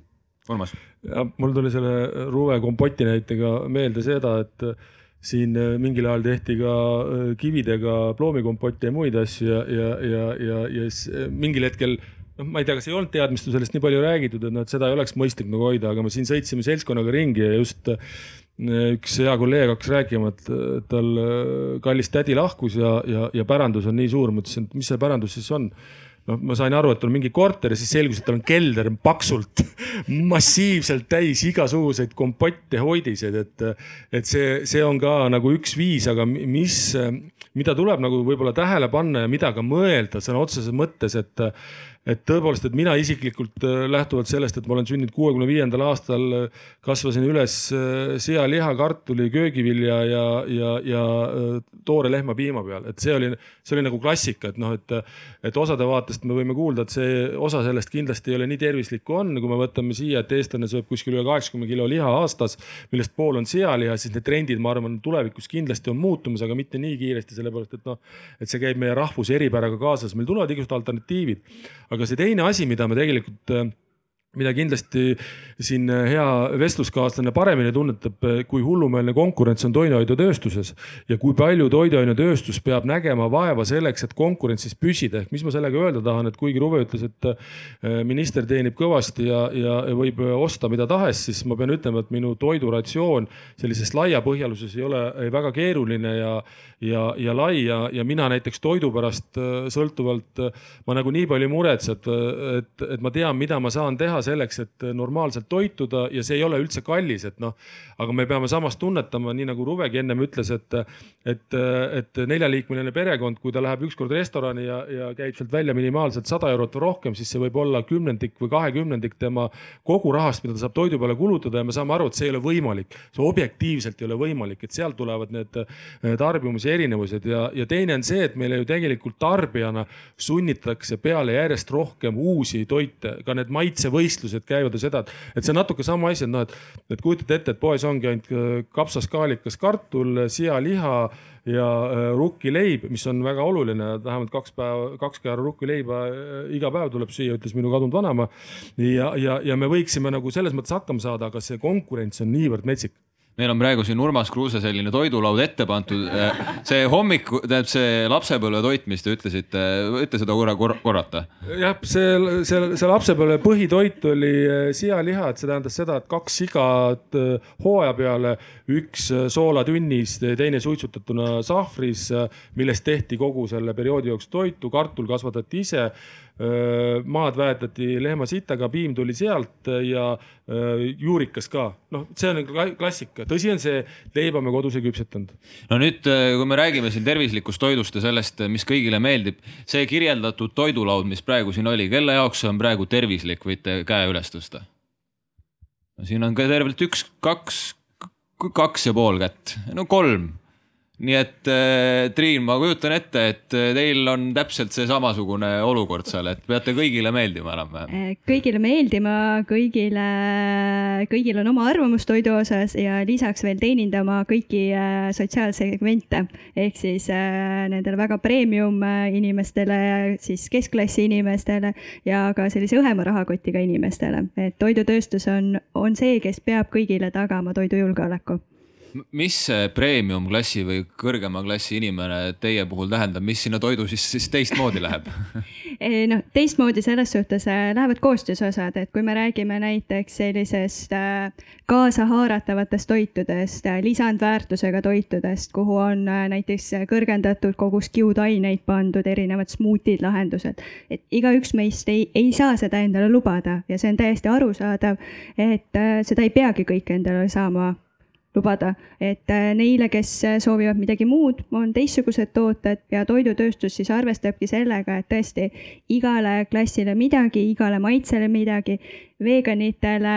Urmas. ja mul tuli selle Ruve kompoti näitega meelde seda, et siin eh, mingil ajal tehti ka eh, kividega ploomikompotti ja muid asju ja, ja, ja, ja, ja mingil hetkel noh, ma ei tea, kas ei olnud teadmist sellest nii palju räägitud, et noh, et seda ei oleks mõistlik nagu hoida, aga me siin sõitsime seltskonnaga ringi ja just üks hea kolleeg hakkas rääkima, et tal äh, kallis tädi lahkus ja, ja, ja pärandus on nii suur, ma ütlesin, et mis see pärandus siis on. noh, ma sain aru, et on mingi korter ja siis selgus, et tal on kelder paksult, massiivselt täis igasuguseid kompotte, hoidiseid, et, et see, see on ka nagu üks viis, aga mis, mida tuleb nagu võib-olla tähele panna ja mida ka mõelda sõna otseses mõttes, et et tõepoolest, et mina isiklikult äh, lähtuvalt sellest, et ma olen sündinud kuuekümne viiendal aastal, äh, kasvasin üles äh, sealiha, kartuli, köögivilja ja, ja, ja toore lehmapiima peal, et see oli, see oli nagu klassika, et noh, et, et osade vaatest me võime kuulda, et see osa sellest kindlasti ei ole nii tervislik kui on, kui me võtame siia, et eestlane sööb kuskil üle kaheksakümne kilo liha aastas, millest pool on sealiha, siis need trendid, ma arvan, tulevikus kindlasti on muutumas, aga mitte nii kiiresti, sellepärast et noh, et see käib meie rahvuse eripäraga kaasas, meil tulevad igasugused alternatiivid aga see teine asi, mida me tegelikult äh, mida kindlasti siin hea vestluskaaslane paremini tunnetab, kui hullumeelne konkurents on toiduainetööstuses ja kui palju toiduainetööstus peab nägema vaeva selleks, et konkurentsis püsida. ehk mis ma sellega öelda tahan, et kuigi Ruve ütles, et äh, minister teenib kõvasti ja, ja võib osta mida tahes, siis ma pean ütlema, et minu toiduratsioon sellises laiapõhjaluses ei ole ei väga keeruline ja, ja, ja lai ja, ja mina näiteks toidu pärast äh, sõltuvalt ma nagu nii palju ei muretse, et, et, et ma tean, mida ma saan teha teha selleks, et normaalselt toituda ja see ei ole üldse kallis, et noh. aga me peame samas tunnetama, nii nagu Ruvegi ennem ütles, et, et, et neljaliikmeline perekond, kui ta läheb ükskord restorani ja, ja käib sealt välja minimaalselt sada eurot või rohkem, siis see võib olla kümnendik või kahekümnendik tema kogu rahast, mida ta saab toidu peale kulutada ja me saame aru, et see ei ole võimalik. see objektiivselt ei ole võimalik, et sealt tulevad need tarbimise erinevused ja, ja teine on see, et meile ju tegelikult tarbijana sunnitakse peale järjest rohkem uusi toite, ka need maitsevõistlused võistlused käivad ja seda, et see on natuke sama asi, et noh, et, et kujutate ette, et poes ongi ainult äh, kapsaskaalikas kartul, sealiha ja äh, rukkileib, mis on väga oluline, vähemalt kaks päeva, kaks kääru rukkileiba äh, iga päev tuleb süüa, ütles minu kadunud vanaema. ja, ja, ja me võiksime nagu selles mõttes hakkama saada, aga see konkurents on niivõrd metsik meil on praegu siin Urmas Kruuse selline toidulaud ette pandud. see hommiku, tähendab see lapsepõlve toit, mis te ütlesite, võite seda korra korrata? jah, see, see, see lapsepõlve põhitoit oli eh, sealiha, et see tähendas seda, et kaks sigat eh, hooaja peale, üks soolatünnis, teine suitsutatuna sahvris, millest tehti kogu selle perioodi jooksul toitu, kartul kasvatati ise maad väetati lehmasitaga, piim tuli sealt ja juurikas ka. noh, see on klassika, tõsi on see, leiba me kodus ei küpsetanud. no nüüd, kui me räägime siin tervislikust toidust ja sellest, mis kõigile meeldib, see kirjeldatud toidulaud, mis praegu siin oli, kelle jaoks see on praegu tervislik, võite käe üles tõsta? no siin on ka tervelt üks, kaks, kaks ja pool kätt, no kolm nii et äh, Triin, ma kujutan ette, et äh, teil on täpselt see samasugune olukord seal, et peate kõigile meeldima enam-vähem. Äh, kõigile meeldima, kõigile, kõigil on oma arvamus toidu osas ja lisaks veel teenindama kõiki äh, sotsiaalsegmente. Ehk siis nendele väga premium inimestele, siis keskklassi inimestele ja ka sellise õhema rahakotiga inimestele, et toidutööstus on, on see, kes peab kõigile tagama toidujulgeoleku mis see premium klassi või kõrgema klassi inimene teie puhul tähendab, mis sinna toidu siis, siis teistmoodi läheb noh, teistmoodi selles suhtes äh, lähevad koostisosad, et kui me räägime näiteks sellisest äh, kaasahaaratavatest toitudest, lisandväärtusega toitudest, kuhu on näiteks kõrgendatud kogus kiudaineid pandud, erinevad smuutid, lahendused. et igaüks meist ei, ei saa seda endale lubada ja see on täiesti arusaadav, et seda ei peagi kõik endale saama lubada, et äh, neile, kes äh, soovivad midagi muud, on teistsugused tooted ja toidutööstus siis arvestabki sellega, et tõesti igale klassile midagi, igale maitsele midagi, veganitele,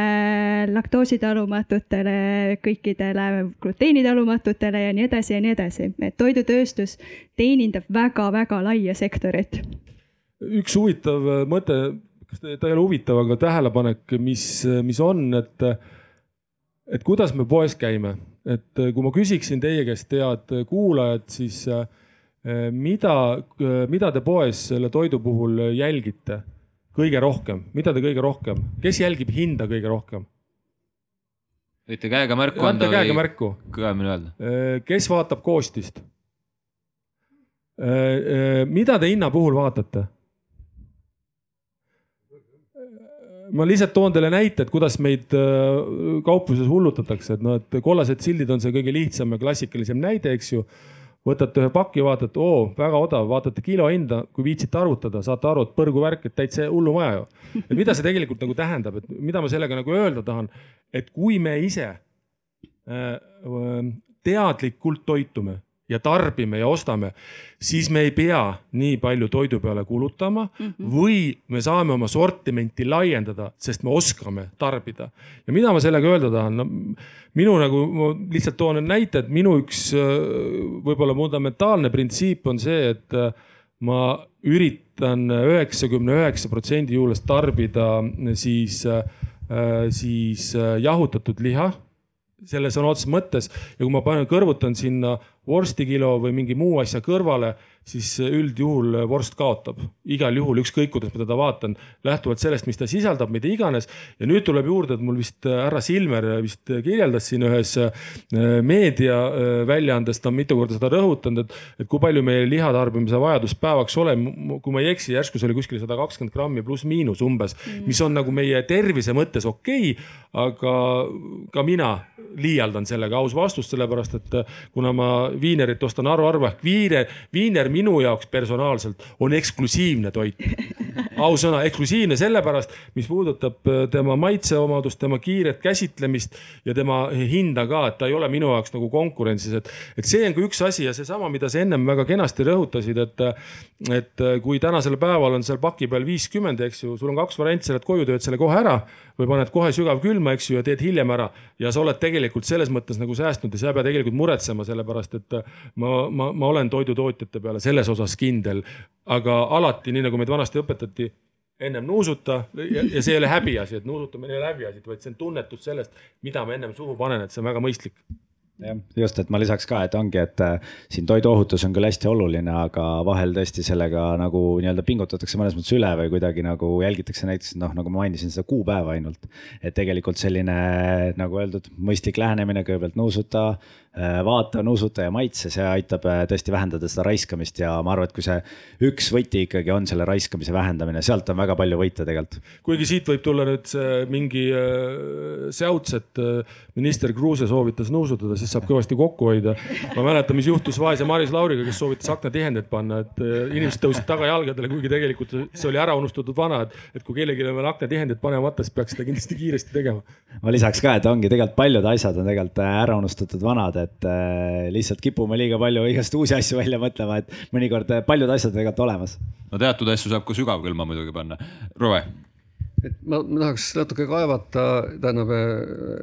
laktoositalumatutele, kõikidele gluteenitalumatutele ja nii edasi ja nii edasi, et toidutööstus teenindab väga-väga laia sektorit. üks huvitav mõte, kas ta ei ole huvitav, aga tähelepanek, mis, mis on, et et kuidas me poes käime, et äh, kui ma küsiksin teie käest, head kuulajad, siis äh, mida, mida te poes selle toidu puhul jälgite kõige rohkem, mida te kõige rohkem, kes jälgib hinda kõige rohkem? võite käega märku anda või käega märku. kõvemini öelda. Äh, kes vaatab koostist? mida te hinna puhul vaatate? Ma lihtsalt toon teile näite, et kuidas meid äh, kaupluses hullutatakse, et noh, et kollased sildid on see kõige lihtsam ja klassikalisem näide, eks ju. võtate ühe paki, vaatate, oo, väga odav, vaatate kilo hinda, kui viitsite arvutada, saate aru, et põrguvärk, et täitsa hullumaja ju. et mida see tegelikult nagu tähendab, et mida ma sellega nagu öelda tahan, et kui me ise äh, teadlikult toitume ja tarbime ja ostame, siis me ei pea nii palju toidu peale kulutama mm -hmm. või me saame oma sortimenti laiendada, sest me oskame tarbida. ja mida ma sellega öelda tahan, no minu nagu, ma lihtsalt toon näite, et minu üks võib-olla fundamentaalne printsiip on see, et ma üritan üheksakümne üheksa protsendi juures tarbida siis, siis jahutatud liha selles sõna otseses mõttes. Ja kui ma panen, kõrvutan sinna vorstikilo või mingi muu asja kõrvale, siis üldjuhul vorst kaotab igal juhul, ükskõik kuidas ma teda vaatan, lähtuvalt sellest, mis ta sisaldab, mida iganes. ja nüüd tuleb juurde, et mul vist härra Silmer vist kirjeldas siin ühes äh, meediaväljaandes, ta on mitu korda seda rõhutanud, et, et kui palju meie lihatarbimise vajadus päevaks olema, kui ma ei eksi, järsku see oli kuskil sada kakskümmend grammi pluss-miinus umbes mm., mis on nagu meie tervise mõttes okei okay,, aga ka mina liialdan sellega, aus vastus, sellepärast et kuna ma viinerit ostan haruharva ehk viiner, viiner minu jaoks personaalselt on eksklusiivne toit. ausõna, eksklusiivne sellepärast, mis puudutab äh, tema maitseomadust, tema kiiret käsitlemist ja tema hinda ka, et ta ei ole minu jaoks nagu konkurentsis, et, et see on ka üks asi ja seesama, mida sa ennem väga kenasti rõhutasid, et, et kui tänasel päeval on seal paki peal viiskümmend, eks ju, sul on kaks varianti, sa lähed koju, teed selle kohe ära või paned kohe sügavkülma, eks ju, ja teed hiljem ära ja sa oled tegelikult selles mõttes nagu säästnud ja sa ei pea tegelikult muretsema, sellepärast et ma, ma, ma olen toidutootjate peale selles osas kindel. Aga alati, nii nagu meid vanasti õpetati, ennem nuusuta ja, ja see ei ole häbiasi, et nuusutamine ei ole häbiasi, vaid see on tunnetus sellest, mida ma ennem suhu panen, et see on väga mõistlik jah, just, et ma lisaks ka, et ongi, et äh, siin toiduohutus on küll hästi oluline, aga vahel tõesti sellega nagu nii-öelda pingutatakse mõnes mõttes üle või kuidagi nagu jälgitakse näiteks noh, nagu ma mainisin seda kuupäeva ainult. et tegelikult selline nagu öeldud, mõistlik lähenemine, kõigepealt nuusuta Äh, vaata, nuusuta ja maitse, see aitab äh, tõesti vähendada seda raiskamist ja ma arvan, et kui see üks võti ikkagi on selle raiskamise vähendamine, sealt on väga palju võita tegelikult. kuigi siit võib tulla nüüd see mingi äh, säuts, et minister Kruuse soovitas nuusutada, siis saab kõvasti kokku hoida. ma mäletan, mis juhtus vaese Maris Lauriga, kes soovitas aknatihendeid panna, et inimesed tõusid tagajalgadele, kuigi tegelikult see oli ära unustatud vana, et, et kui kellelgi on veel aknatihendid panemata, siis peaks seda kindlasti kiiresti tegema. ma lisaks ka, et ongi tegelikult paljud asjad on tegelikult ära unustatud vanad et äh, lihtsalt kipume liiga palju igast uusi asju välja mõtlema, et mõnikord äh, paljud asjad on tegelikult olemas. no teatud asju saab ka sügavkülma muidugi panna. Rove et ma, ma tahaks natuke kaevata, tähendab äh,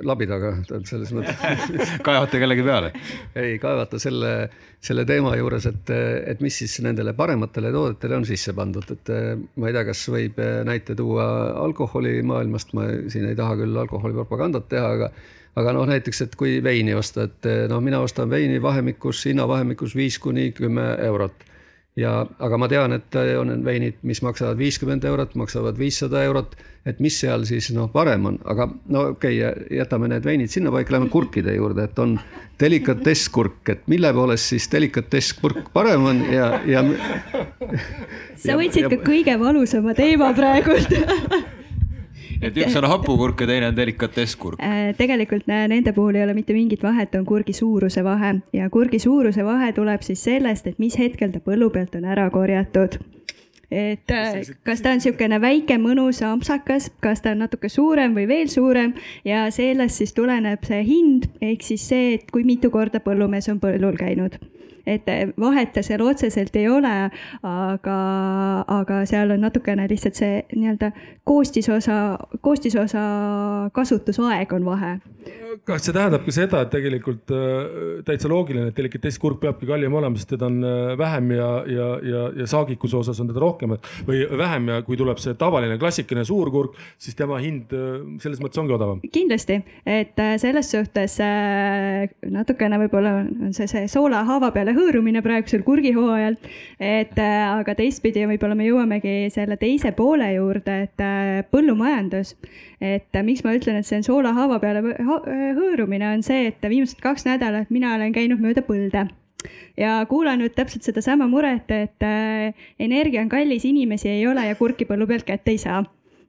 labidaga, tähendab selles mõttes kaevata kellegi peale? ei, kaevata selle, selle teema juures, et, et mis siis nendele parematele toodetele on sisse pandud, et ma ei tea, kas võib näite tuua alkoholimaailmast, ma siin ei taha küll alkoholipropagandat teha, aga aga noh, näiteks, et kui veini osta, et noh, mina ostan veini vahemikus, hinnavahemikus viis kuni kümme eurot. Ja, aga ma tean, et on veinid, mis maksavad viiskümmend eurot, maksavad viissada eurot, et mis seal siis noh, parem on, aga no okei okay,, jätame need veinid sinnapaika, lähme kurkide juurde, et on delikatesskurk, et mille poolest siis delikatesskurk parem on ja, ja. sa võtsid ja, ka kõige valusama teema praegult et üks on hapukurk ja teine on delikatesskurk. Äh, tegelikult nende puhul ei ole mitte mingit vahet, on kurgi suuruse vahe. Ja kurgi suuruse vahe tuleb siis sellest, et mis hetkel ta põllu pealt on ära korjatud. Et äh, kas ta on niisugune väike mõnus ampsakas, kas ta on natuke suurem või veel suurem? Ja sellest siis tuleneb see hind, ehk siis see, et kui mitu korda põllumees on põllul käinud et vahet seal otseselt ei ole, aga, aga seal on natukene lihtsalt see nii-öelda koostisosa, koostisosa kasutusaeg on vahe. kas see tähendab ka seda, et tegelikult äh, täitsa loogiline, et delikatesskurk peabki kallim olema, sest teda on äh, vähem ja, ja, ja, ja saagikuse osas on teda rohkem või vähem ja kui tuleb see tavaline klassikaline suur kurk, siis tema hind äh, selles mõttes ongi odavam. kindlasti, et selles suhtes natukene võib-olla on see, see soola haava peale hõõrumine praegusel kurgihooajal. et äh, aga teistpidi võib-olla me jõuamegi selle teise poole juurde, et äh, põllumajandus. et äh, miks ma ütlen, et see on soolahaava peale hõõrumine, on see, et viimased kaks nädalat mina olen käinud mööda põlde ja kuulanud täpselt sedasama muret, et energia on kallis, inimesi ei ole ja kurki põllu pealt kätte ei saa.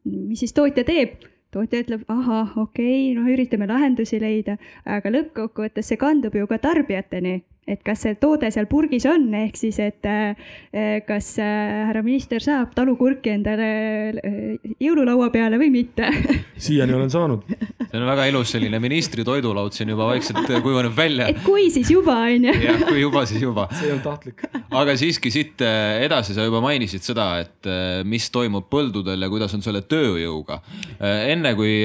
mis siis tootja teeb? tootja ütleb, ahah, okei okay,, noh, üritame lahendusi leida, aga lõppkokkuvõttes see kandub ju ka tarbijateni et kas see toode seal purgis on, ehk siis, et kas härra minister saab talukurki endale jõululaua peale või mitte siiani olen saanud. see on väga ilus selline ministri toidulaud siin juba vaikselt kujuneb välja. et kui, siis juba on ju. jah, kui juba, siis juba. see ei olnud tahtlik. aga siiski siit edasi sa juba mainisid seda, et mis toimub põldudel ja kuidas on selle tööjõuga. enne kui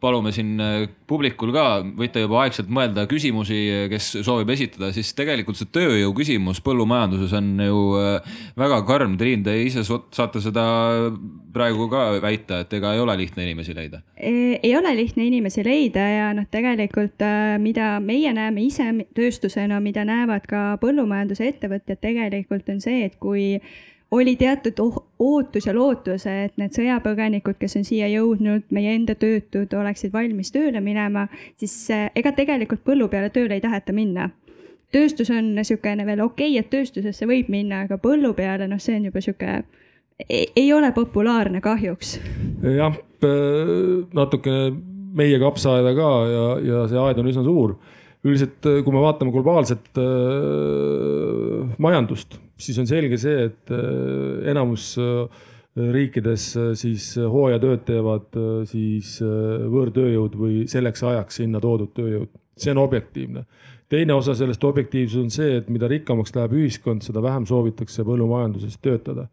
palume siin äh, publikul ka, võite juba aegselt mõelda küsimusi, kes soovib esitada, siis tegelikult see tööjõu küsimus põllumajanduses on ju äh, väga karm. Triin, te ise saate seda praegu ka väita, et ega ei ole lihtne inimesi leida? ei ole lihtne inimesi leida ja noh, tegelikult äh, mida meie näeme ise tööstusena, mida näevad ka põllumajanduse ettevõtjad tegelikult on see, et kui oli teatud oh-, ootus ja lootus, et need sõjapõgenikud, kes on siia jõudnud, meie enda töötud, oleksid valmis tööle minema, siis eh, ega tegelikult põllu peale tööle ei taheta minna. tööstus on niisugune veel okei okay,, et tööstusesse võib minna, aga põllu peale, noh, see on juba niisugune, ei ole populaarne kahjuks. jah, natukene meie kapsaaeda ka ja, ja see aed on üsna suur üldiselt, kui me vaatame globaalset äh, majandust, siis on selge see, et äh, enamus äh, riikides siis hooajatööd teevad siis võõrtööjõud või selleks ajaks sinna toodud tööjõud. see on objektiivne. teine osa sellest objektiivsus on see, et mida rikkamaks läheb ühiskond, seda vähem soovitakse põllumajanduses töötada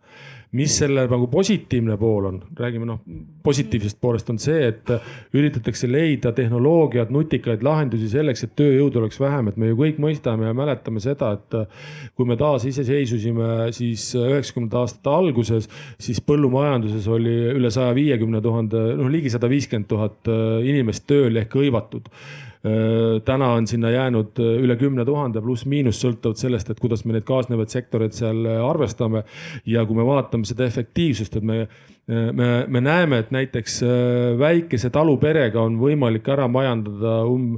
mis selle nagu positiivne pool on, räägime noh, positiivsest poolest on see, et üritatakse leida tehnoloogiat, nutikaid lahendusi selleks, et tööjõudu oleks vähem, et me ju kõik mõistame ja mäletame seda, et kui me taasiseseisvusime siis üheksakümnendate aastate alguses, siis põllumajanduses oli üle saja viiekümne tuhande, noh ligi sada viiskümmend tuhat inimest tööl ehk hõivatud täna on sinna jäänud äh, üle kümne tuhande pluss-miinus sõltuvalt sellest, et kuidas me neid kaasnevaid sektoreid seal äh, arvestame. ja kui me vaatame seda efektiivsust, et me, me, me näeme, et näiteks väikese taluperega on võimalik ära majandada um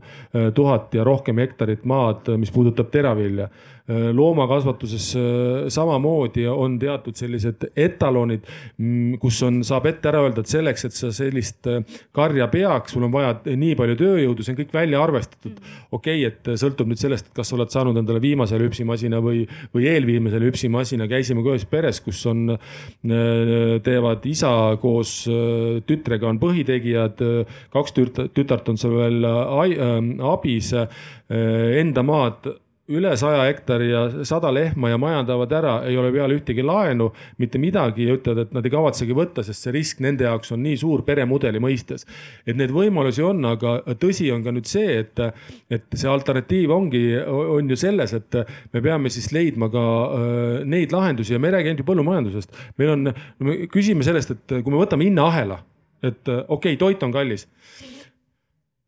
tuhat ja rohkem hektarit maad, mis puudutab teravilja Äh, loomakasvatuses äh, samamoodi on teatud sellised etalonid, mm, kus on, saab ette ära öelda, et selleks, et sa sellist äh, karja peaks, sul on vaja nii palju tööjõudu, see on kõik välja arvestatud. okei okay,, et sõltub nüüd sellest, kas sa oled saanud endale viimase lüpsimasina või, või eelviimase lüpsimasina. käisime ka ühes peres, kus on, teevad isa koos tütrega on põhitegijad, kaks tütart on seal veel abis, enda maad üle saja hektari ja sada lehma ja majandavad ära, ei ole peale ühtegi laenu, mitte midagi ja ütlevad, et nad ei kavatsegi võtta, sest see risk nende jaoks on nii suur peremudeli mõistes. et neid võimalusi on, aga tõsi on ka nüüd see, et, et see alternatiiv ongi, on ju selles, et me peame siis leidma ka äh, neid lahendusi ja me ei räägi ainult ju põllumajandusest. meil on, me küsime sellest, et kui me võtame hinnaahela, et okei okay,, toit on kallis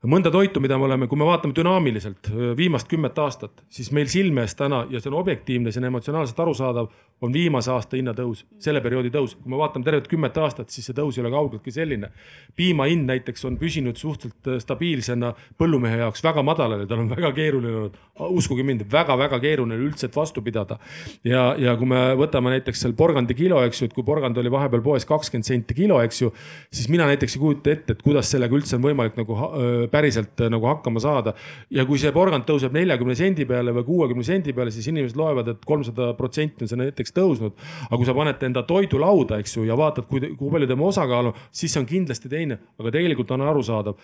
mõnda toitu, mida me oleme, kui me vaatame dünaamiliselt viimast kümmet aastat, siis meil silme ees täna ja see on objektiivne, see on emotsionaalselt arusaadav, on viimase aasta hinnatõus, selle perioodi tõus. kui me vaatame tervet kümmet aastat, siis see tõus ei ole kaugeltki selline. piima hind näiteks on püsinud suhteliselt stabiilsena põllumehe jaoks väga madalal ja tal on väga keeruline olnud, uskuge mind väga,, väga-väga keeruline üldse, vastu pidada. ja, ja kui me võtame näiteks seal porgandi kilo, eks ju, et kui porgand oli vahepeal poes kakskümmend senti kilo, eks ju, siis mina näiteks ei kujuta ette, et kuidas sellega üldse on võimalik nagu päriselt äh, nagu hakkama saada. ja kui see porgand tõuseb neljakümne sendi peale või kuuekümne sendi peale, siis inimesed loevad, et kolmsada protsenti on see näiteks tõusnud. aga kui sa paned enda toidulauda, eks ju, ja vaatad, kui, kui palju tema osakaal on, siis see on kindlasti teine, aga tegelikult on arusaadav.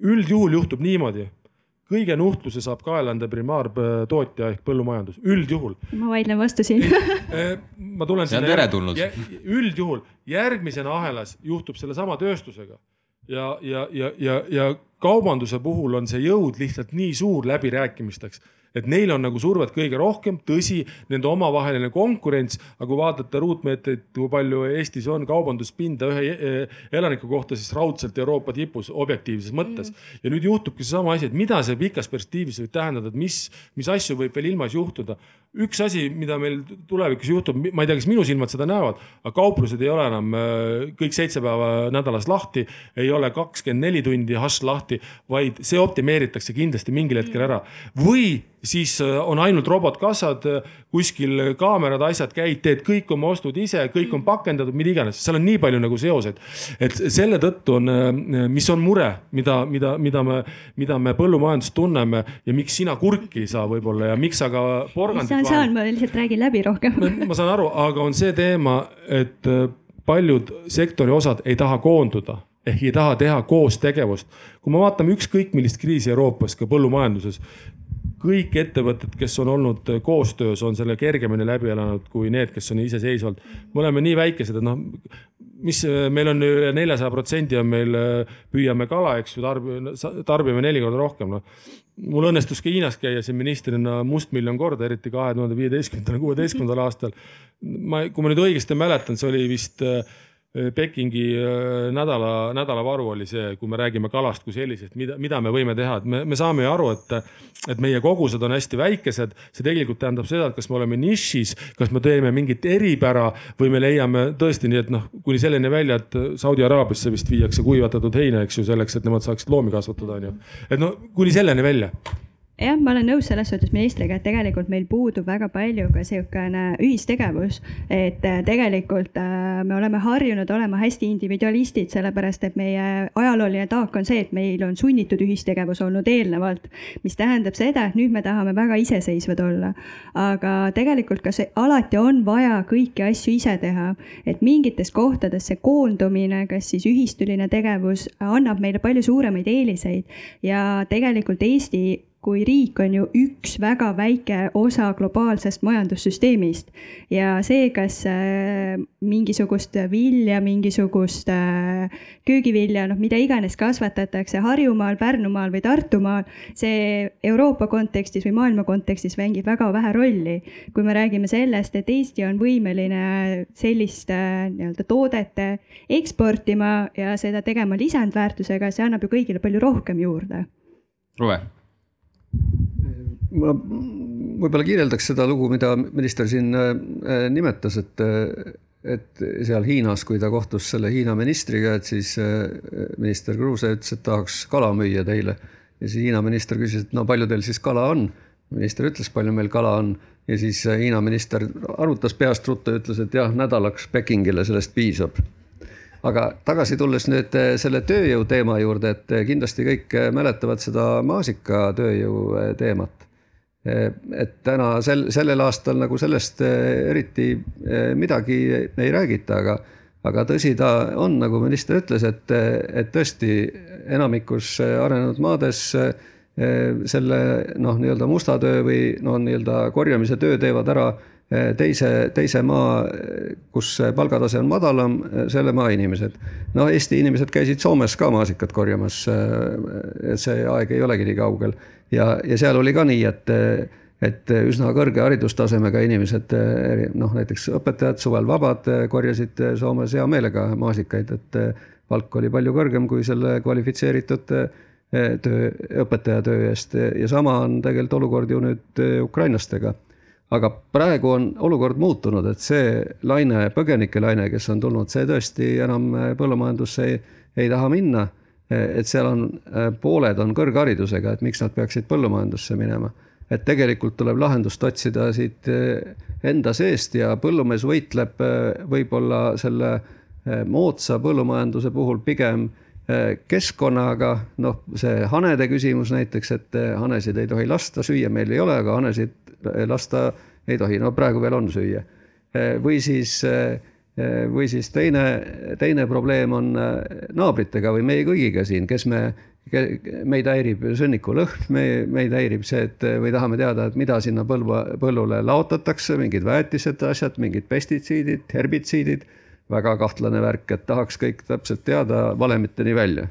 üldjuhul juhtub niimoodi kõige nuhtluse saab kaela enda primaartootja ehk põllumajandus, üldjuhul. ma vaidlen vastu siin eh, ma tulen. see on teretulnud. üldjuhul järgmisena ahelas juhtub sellesama tööstusega ja, ja, ja, ja, ja kaubanduse puhul on see jõud lihtsalt nii suur läbirääkimisteks et neil on nagu survet kõige rohkem, tõsi, nende omavaheline konkurents, aga kui vaadata ruutmeetreid, kui palju Eestis on kaubanduspinda ühe eh, elaniku kohta, siis raudselt Euroopa tipus objektiivses mõttes. Mm.. ja nüüd juhtubki seesama asi, et mida see pikas perspektiivis võib tähendada, et mis, mis asju võib veel ilmas juhtuda. Üks asi, mida meil tulevikus juhtub, ma ei tea, kas minu silmad seda näevad, aga kauplused ei ole enam äh, kõik seitse päeva nädalas lahti, ei ole kakskümmend neli tundi hašš lahti, vaid see optimeeritakse kindlasti mingil hetkel ära. või siis äh, on ainult robotkassad, äh, kuskil kaamerad, asjad, käid, teed kõik oma ostud ise, kõik on pakendatud, mida iganes, seal on nii palju nagu seoseid. et selle tõttu on, mis on mure, mida, mida, mida me, mida me põllumajandust tunneme ja miks sina kurki ei saa võib-olla ja miks sa ka porgandit saan, saan, ma lihtsalt räägin läbi rohkem. ma saan aru, aga on see teema, et äh, paljud sektori osad ei taha koonduda ehk ei taha teha koostegevust. kui me vaatame ükskõik millist kriisi Euroopas, ka põllumajanduses, kõik ettevõtted, kes on olnud koostöös, on selle kergemini läbi elanud kui need, kes on iseseisvalt. me oleme nii väikesed, et noh, mis meil on üle neljasaja protsendi on meil, püüame kala, eks ju, tarbime, tarbime neli korda rohkem, noh mul õnnestus ka Hiinas käia siin ministrina mustmiljon korda, eriti kahe tuhande viieteistkümnendal, kuueteistkümnendal aastal. ma, kui ma nüüd õigesti mäletan, see oli vist äh, Pekingi äh, nädala, nädalavaru oli see, kui me räägime kalast kui sellisest, mida, mida me võime teha, et me, me saame ju aru, et, et meie kogused on hästi väikesed. see tegelikult tähendab seda, et kas me oleme nišis, kas me teeme mingit eripära või me leiame tõesti nii, et noh, kuni selleni välja, et Saudi Araabiasse vist viiakse kuivatatud heina, eks ju, selleks, et nemad saaksid loomi kasvatada, on ju. et no kuni selleni välja jah, ma olen nõus selles suhtes ministriga, et tegelikult meil puudub väga palju ka sihukene ühistegevus. et äh, tegelikult äh, me oleme harjunud olema hästi individualistid, sellepärast et meie ajalooline taak on see, et meil on sunnitud ühistegevus olnud eelnevalt. mis tähendab seda, et nüüd me tahame väga iseseisvad olla. aga tegelikult ka see, alati on vaja kõiki asju ise teha. et mingites kohtades see koondumine, kas siis ühistuline tegevus annab meile palju suuremaid eeliseid ja tegelikult Eesti kui riik on ju üks väga väike osa globaalsest majandussüsteemist. ja see, kas äh, mingisugust vilja, mingisugust äh, köögivilja, noh, mida iganes kasvatatakse Harjumaal, Pärnumaal või Tartumaal, see Euroopa kontekstis või maailma kontekstis mängib väga vähe rolli. kui me räägime sellest, et Eesti on võimeline sellist äh, nii-öelda toodet eksportima ja seda tegema lisandväärtusega, see annab ju kõigile palju rohkem juurde. Ruve ma võib-olla kirjeldaks seda lugu, mida minister siin äh, nimetas, et, et seal Hiinas, kui ta kohtus selle Hiina ministriga, et siis äh, minister Kruuse ütles, et tahaks kala müüa teile. ja siis Hiina minister küsis, et no palju teil siis kala on. minister ütles, palju meil kala on ja siis äh, Hiina minister arvutas peast ruttu ja ütles, et jah, nädalaks Pekingile sellest piisab aga tagasi tulles nüüd selle tööjõu teema juurde, et kindlasti kõik mäletavad seda maasika tööjõu teemat. Et täna sel, sellel aastal nagu sellest eh, eriti eh, midagi ei räägita, aga, aga tõsi ta on, nagu minister ütles, et, et tõesti enamikus arenenud maades eh, selle noh, nii-öelda musta töö või no nii-öelda korjamise töö teevad ära teise, teise maa, kus palgatase on madalam, selle maa inimesed. no Eesti inimesed käisid Soomes ka maasikat korjamas. see aeg ei olegi nii kaugel ja, ja seal oli ka nii, et et üsna kõrge haridustasemega inimesed, noh näiteks õpetajad, suvel vabad, korjasid Soomes hea meelega maasikaid, et palk oli palju kõrgem kui selle kvalifitseeritud töö, õpetaja töö eest ja sama on tegelikult olukord ju nüüd ukrainlastega aga praegu on olukord muutunud, et see laine, põgenike laine, kes on tulnud, see tõesti enam põllumajandusse ei, ei taha minna. et seal on, pooled on kõrgharidusega, et miks nad peaksid põllumajandusse minema. et tegelikult tuleb lahendust otsida siit enda seest ja põllumees võitleb võib-olla selle moodsa põllumajanduse puhul pigem keskkonnaga, noh, see hanede küsimus näiteks, et hanesid ei tohi lasta, süüa meil ei ole, aga hanesid lasta ei tohi, no praegu veel on süüa. või siis, või siis teine, teine probleem on naabritega või meie kõigiga siin, kes me, meid häirib sõnnikulõhn, me, meid häirib see, et või tahame teada, et mida sinna põlva, põllule laotatakse, mingid väetised, asjad, mingid pestitsiidid, herbitsiidid. väga kahtlane värk, et tahaks kõik täpselt teada valemiteni välja.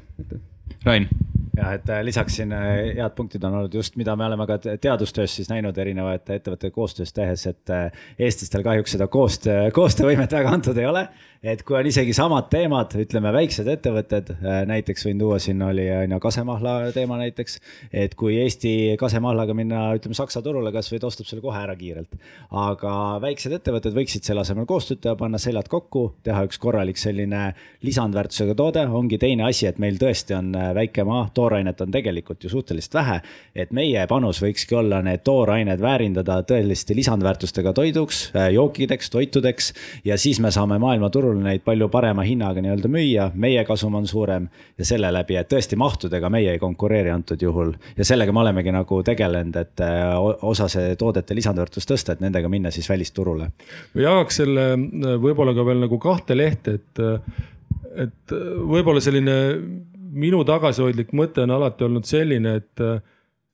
Rain jah, et äh, lisaks siin äh, head punktid on olnud just, mida me oleme ka teadustöös siis näinud erinevate ettevõtete koostöös tehes, et äh, eestlastel kahjuks seda koostöö, koostöövõimet väga antud ei ole. et kui on isegi samad teemad, ütleme väiksed ettevõtted, näiteks võin tuua siin oli on ju kasemahla teema näiteks. et kui Eesti kasemahlaga minna, ütleme Saksa turule kasvõi ta ostab selle kohe ära kiirelt. aga väiksed ettevõtted võiksid selle asemel koostööd teha, panna seljad kokku, teha üks korralik selline lisandväärtusega toode, ongi teine asi, et meil tõesti on väike maa toorainet on tegelikult ju suhteliselt vähe. et meie panus võikski olla need toorained väärindada tõeliste lisandväärtustega toiduks, äh, jookideks, toitudeks. ja siis me saame maailmaturul neid palju parema hinnaga nii-öelda müüa, meie kasum on suurem ja selle läbi, et tõesti mahtudega meie ei konkureeri antud juhul. ja sellega me olemegi nagu tegelenud, et äh, osa see toodete lisandväärtust tõsta, et nendega minna siis välisturule. jagaks selle äh, võib-olla ka veel nagu kahte lehte, et, et võib-olla selline minu tagasihoidlik mõte on alati olnud selline, et äh,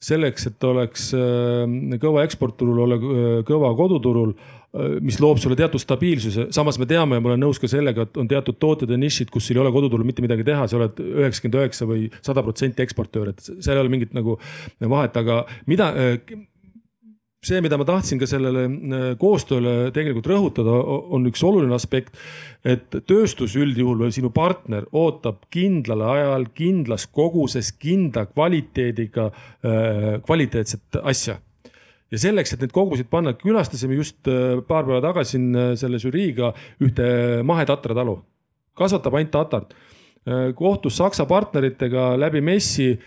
selleks, et oleks äh, kõva eksportturul, olla äh, kõva koduturul, mis loob sulle teatud stabiilsuse, samas me teame ja ma olen nõus ka sellega, et on teatud tooted ja nišid, kus sul ei ole koduturul mitte midagi teha, sa oled üheksakümmend üheksa või sada protsenti eksportöör, et seal ei ole mingit nagu vahet, aga mida see, mida ma tahtsin ka sellele äh, koostööle tegelikult rõhutada, on üks oluline aspekt. et tööstus üldjuhul või sinu partner ootab kindlal ajal, kindlas koguses, kindla kvaliteediga äh, kvaliteetset asja ja selleks, et neid koguseid panna, külastasime just äh, paar päeva tagasi siin selle žüriiga ühte mahetatra talu. kasvatab ainult tatart. kohtus Saksa partneritega läbi messi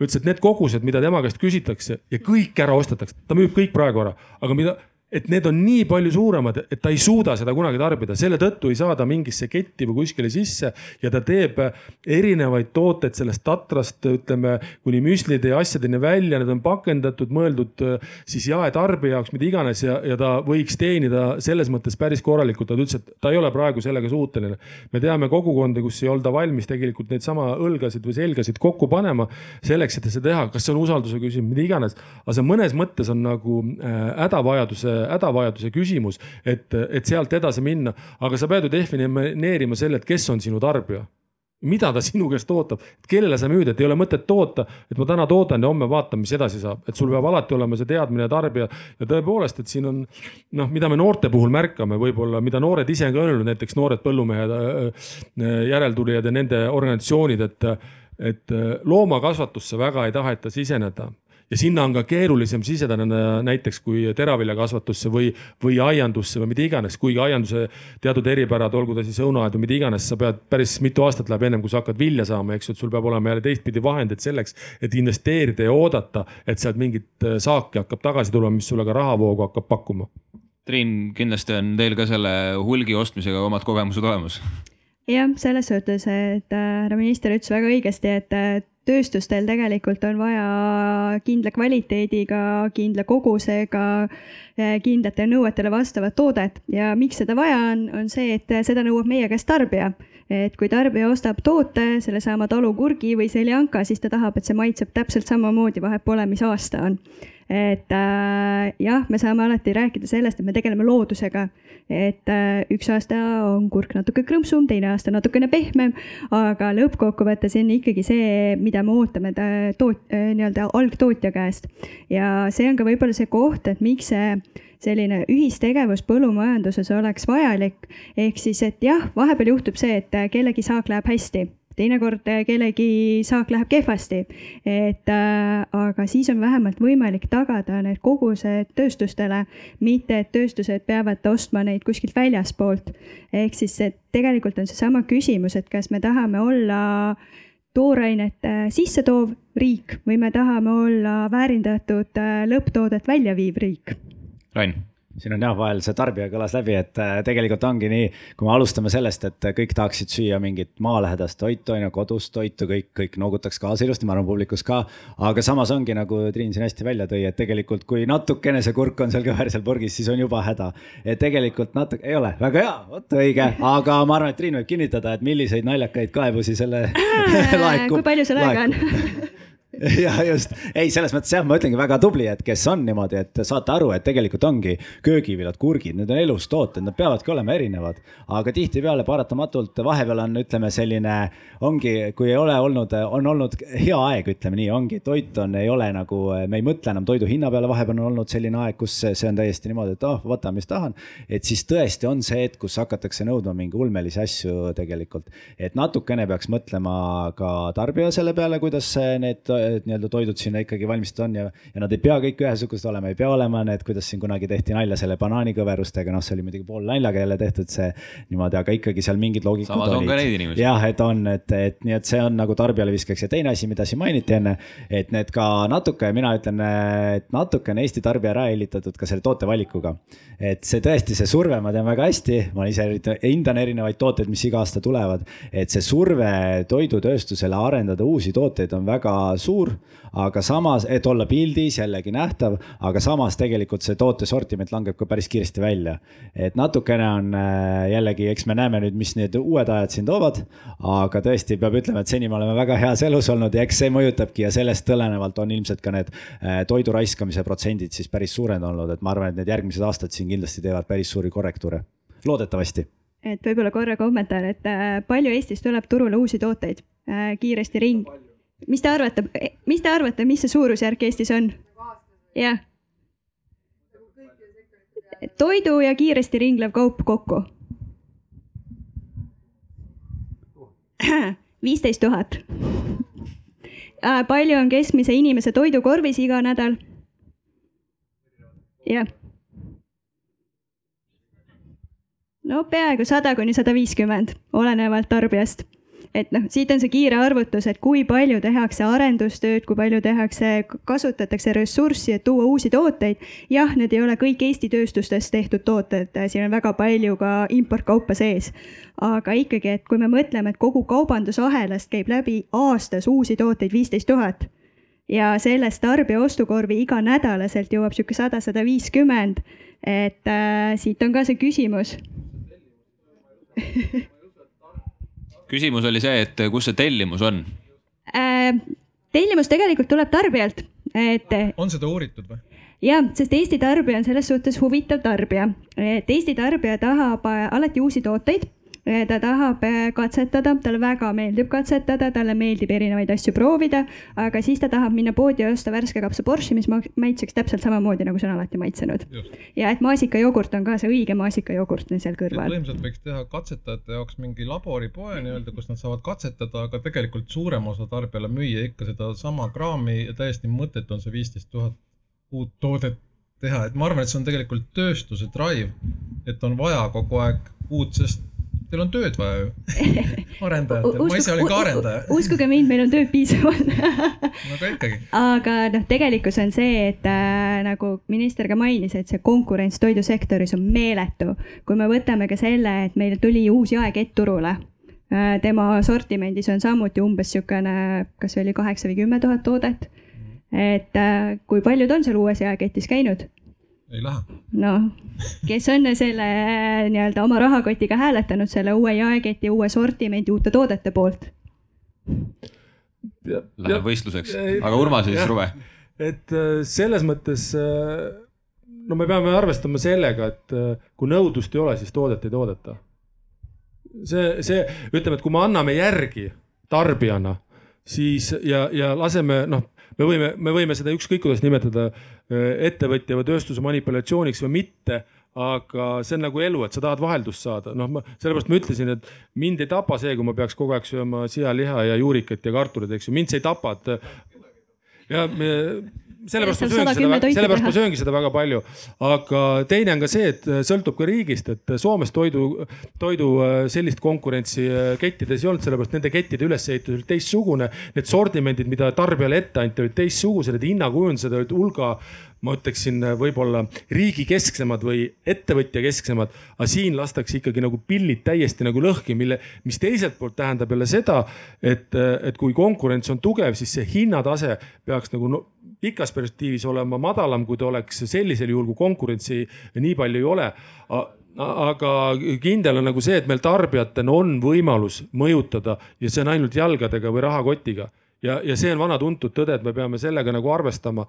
ütles, et need kogused, mida tema käest küsitakse ja kõik ära ostetakse, ta müüb kõik praegu ära, aga mida et need on nii palju suuremad, et ta ei suuda seda kunagi tarbida, selle tõttu ei saa ta mingisse ketti või kuskile sisse ja ta teeb erinevaid tooteid sellest tatrast, ütleme kuni müslide ja asjadeni välja, need on pakendatud, mõeldud äh, siis jaetarbija jaoks, mida iganes ja, ja ta võiks teenida selles mõttes päris korralikult. ta ütles, et ta ei ole praegu sellega suuteline. me teame kogukondi, kus ei olda valmis tegelikult neid sama õlgasid või selgasid kokku panema selleks, et seda teha, kas see on usalduse küsimus, mida iganes, aga see mõnes mõttes on nagu äh, hädavajaduse hädavajaduse küsimus, et, et sealt edasi minna, aga sa pead ju defineerima selle, et kes on sinu tarbija. Mida ta sinu käest ootab, kellele sa müüd, et ei ole mõtet toota, et ma täna toodan ja homme vaatan, mis edasi saab, et sul peab alati olema see teadmine tarbija. Ja tõepoolest, et siin on noh, mida me noorte puhul märkame, võib-olla mida noored ise on ka öelnud, näiteks noored põllumehed, äh, äh, järeltulijad ja nende organisatsioonid, et, et äh, loomakasvatusse väga ei taheta siseneda ja sinna on ka keerulisem siseneda näiteks kui teraviljakasvatusse või, või aiandusse või mida iganes, kuigi aianduse teatud eripärad, olgu ta siis õunaaed või mida iganes, sa pead päris mitu aastat läheb ennem kui sa hakkad vilja saama, eks ju, et sul peab olema jälle teistpidi vahendeid selleks, et investeerida ja oodata, et sealt mingit äh, saaki hakkab tagasi tulema, mis sulle ka rahavoogu hakkab pakkuma. Triin, kindlasti on teil ka selle hulgi ostmisega omad kogemused olemas jah, selles suhtes, et äh, härra minister ütles väga õigesti, et äh, tööstustel tegelikult on vaja kindla kvaliteediga, kindla kogusega, eh, kindlatele nõuetele vastavat toodet ja miks seda vaja on, on see, et seda nõuab meie käest tarbija. Et kui tarbija ostab toote, sellesama talukurgi või seljanka, siis ta tahab, et see maitseb täpselt samamoodi, vahet pole, mis aasta on et äh, jah, me saame alati rääkida sellest, et me tegeleme loodusega. et äh, üks aasta on kurk natuke krõmpsum, teine aasta natukene pehmem, aga lõppkokkuvõttes on ikkagi see, mida me ootame toot- äh,, nii-öelda algtootja käest. ja see on ka võib-olla see koht, et miks see selline ühistegevus põllumajanduses oleks vajalik. ehk siis, et jah, vahepeal juhtub see, et kellegi saak läheb hästi teinekord äh, kellegi saak läheb kehvasti. et äh, aga siis on vähemalt võimalik tagada need kogused tööstustele, mitte et tööstused peavad ostma neid kuskilt väljaspoolt. ehk siis, et tegelikult on seesama küsimus, et kas me tahame olla toorainet äh, sisse toov riik või me tahame olla väärindatud äh, lõpptoodet välja viiv riik. Rain siin on jah, vahel see tarbija kõlas läbi, et äh, tegelikult ongi nii, kui me alustame sellest, et kõik tahaksid süüa mingit maalähedast toitu, on ju, kodust toitu, kõik, kõik noogutaks kaasa ilusti, ma arvan, publikus ka. aga samas ongi nagu Triin siin hästi välja tõi, et tegelikult kui natukene see kurk on seal kõver seal purgis, siis on juba häda. et tegelikult natuke, ei ole, väga hea, vot õige, aga ma arvan, et Triin võib kinnitada, et milliseid naljakaid kaebusi selle laekub. kui palju sul aega on ja just, ei, selles mõttes jah, ma ütlengi väga tubli, et kes on niimoodi, et saate aru, et tegelikult ongi köögiviljad, kurgid, need on elustooted, nad peavadki olema erinevad. aga tihtipeale paratamatult vahepeal on, ütleme selline, ongi, kui ei ole olnud, on olnud hea aeg, ütleme nii, ongi, toit on, ei ole nagu, me ei mõtle enam toidu hinna peale, vahepeal on olnud selline aeg, kus see on täiesti niimoodi, et oh, võtan, mis tahan. et siis tõesti on see hetk, kus hakatakse nõudma mingi ulmelisi asju tegelikult. et natukene peaks mõtlema ka tarbija selle peale, kuidas need nii-öelda toidud sinna ikkagi valmistatud on ja, ja nad ei pea kõik ühesugused olema, ei pea olema need, kuidas siin kunagi tehti nalja selle banaanikõverustega, noh, see oli muidugi pool naljaga jälle tehtud see niimoodi, aga ikkagi seal mingid loogikud samas olid. on ka neid inimesi. jah, et on, et, et nii, et see on nagu tarbijale viskaks ja teine asi, mida siin mainiti enne, et need ka natuke, mina ütlen, et natuke on Eesti tarbija ära hellitatud ka selle tootevalikuga. et see tõesti, see surve ma tean väga hästi, ma ise hindan erinevaid tooteid, mis iga aasta tulevad, et see surve toidutööstusele arendada uusi tooteid on väga suur, aga samas, et olla pildis jällegi nähtav, aga samas tegelikult see toote sortiment langeb ka päris kiiresti välja. et natukene on äh, jällegi, eks me näeme nüüd, mis need uued ajad siin toovad, aga tõesti peab ütlema, et seni me oleme väga heas elus olnud ja eks see mõjutabki ja sellest tulenevalt on ilmselt ka need äh, toidu raiskamise protsendid siis päris suured olnud, et ma arvan, et need järgmised aastad siin kindlasti teevad päris suuri korrektuure, loodetavasti. Et võib-olla korra kommentaar, et äh, palju Eestis tuleb turule uusi tooteid? Kiiresti ring mis te arvate, mis te arvate, mis see suurusjärk Eestis on? jah. toidu ja kiiresti ringlev kaup kokku. viisteist tuhat. Äh, palju on keskmise inimese toidukorvis iga nädal? jah. no peaaegu sada kuni sada viiskümmend, olenevalt tarbijast et noh, siit on see kiire arvutus, et kui palju tehakse arendustööd, kui palju tehakse, kasutatakse ressurssi, et tuua uusi tooteid. jah, need ei ole kõik Eesti tööstustes tehtud tooted, siin on väga palju ka importkaupa sees. aga ikkagi, et kui me mõtleme, et kogu kaubandusahelast käib läbi aastas uusi tooteid viisteist tuhat ja sellest tarbija ostukorvi iganädalaselt jõuab sihuke sada, sada viiskümmend. et äh, siit on ka see küsimus küsimus oli see, et kus see tellimus on äh,? tellimus tegelikult tuleb tarbijalt, et. on seda uuritud või? ja, sest Eesti tarbija on selles suhtes huvitav tarbija, et Eesti tarbija tahab äh, alati uusi tooteid Eh, ta tahab eh, katsetada, talle väga meeldib katsetada, talle meeldib erinevaid asju proovida, aga siis ta tahab minna poodi ja osta värske kapsa Borschi, mis maitseks täpselt samamoodi, nagu see on alati maitsenud. ja et maasikajogurt on ka see õige maasikajogurt seal kõrval. põhimõtteliselt võiks teha katsetajate jaoks mingi laboripoe nii-öelda, kus nad saavad katsetada, aga tegelikult suurem osa tarbijale müüa ikka sedasama kraami ja täiesti mõttetu on see viisteist tuhat uut toodet teha, et ma arvan, et see on tegelikult tööstuse drive, et on vaja kogu aeg uut, sest Teil on tööd vaja ju arendajatel, ma ise olin ka arendaja. uskuge mind, meil on tööd piisavalt no aga ikkagi. aga noh, tegelikkus on see, et äh, nagu minister ka mainis, et see konkurents toidusektoris on meeletu. kui me võtame ka selle, et meil tuli uus jaekett turule äh,, tema sortimendis on samuti umbes niisugune, kas oli kaheksa või kümme tuhat toodet. et äh, kui paljud on seal uues jaeketis käinud? Ei lähe. noh, kes on selle nii-öelda oma rahakotiga hääletanud selle uue jaeketi, uue sortimendi, uute toodete poolt? Läheb võistluseks, aga Urmas ja siis Ruve. et äh, selles mõttes äh, no me peame arvestama sellega, et kui nõudlust ei ole, siis toodet ei toodeta. see, see, ütleme, et kui me anname järgi tarbijana, siis ja, ja laseme noh me võime, me võime seda ükskõik kuidas nimetada ettevõtja või tööstuse manipulatsiooniks või mitte aga see on nagu elu, et sa tahad vaheldust saada, noh, ma sellepärast ma ütlesin, et mind ei tapa see, kui ma peaks kogu aeg sööma sealiha ja juurikat ja kartuleid, eks ju, mind see ei tapa, et ja me sellepärast ma sööngi seda, sellepärast ma sööngi seda väga palju. aga teine on ka see, et sõltub ka riigist, et Soomes toidu, toidu äh, sellist konkurentsi äh, kettides ei olnud, sellepärast nende kettide ülesehitus oli teistsugune. Need sordimendid, mida tarbijale ette anti, olid teistsugused, need hinnakujundused olid hulga ma ütleksin võib-olla riigikesksemad või ettevõtjakesksemad, aga siin lastakse ikkagi nagu pillid täiesti nagu lõhki, mille, mis teiselt poolt tähendab jälle seda, et, et kui konkurents on tugev, siis see hinnatase peaks nagu no, pikas perspektiivis olema madalam, kui ta oleks sellisel juhul, kui konkurentsi nii palju ei ole. Aga kindel on nagu see, et meil tarbijatena on võimalus mõjutada ja see on ainult jalgadega või rahakotiga ja, ja see on vana-tuntud tõde, et me peame sellega nagu arvestama.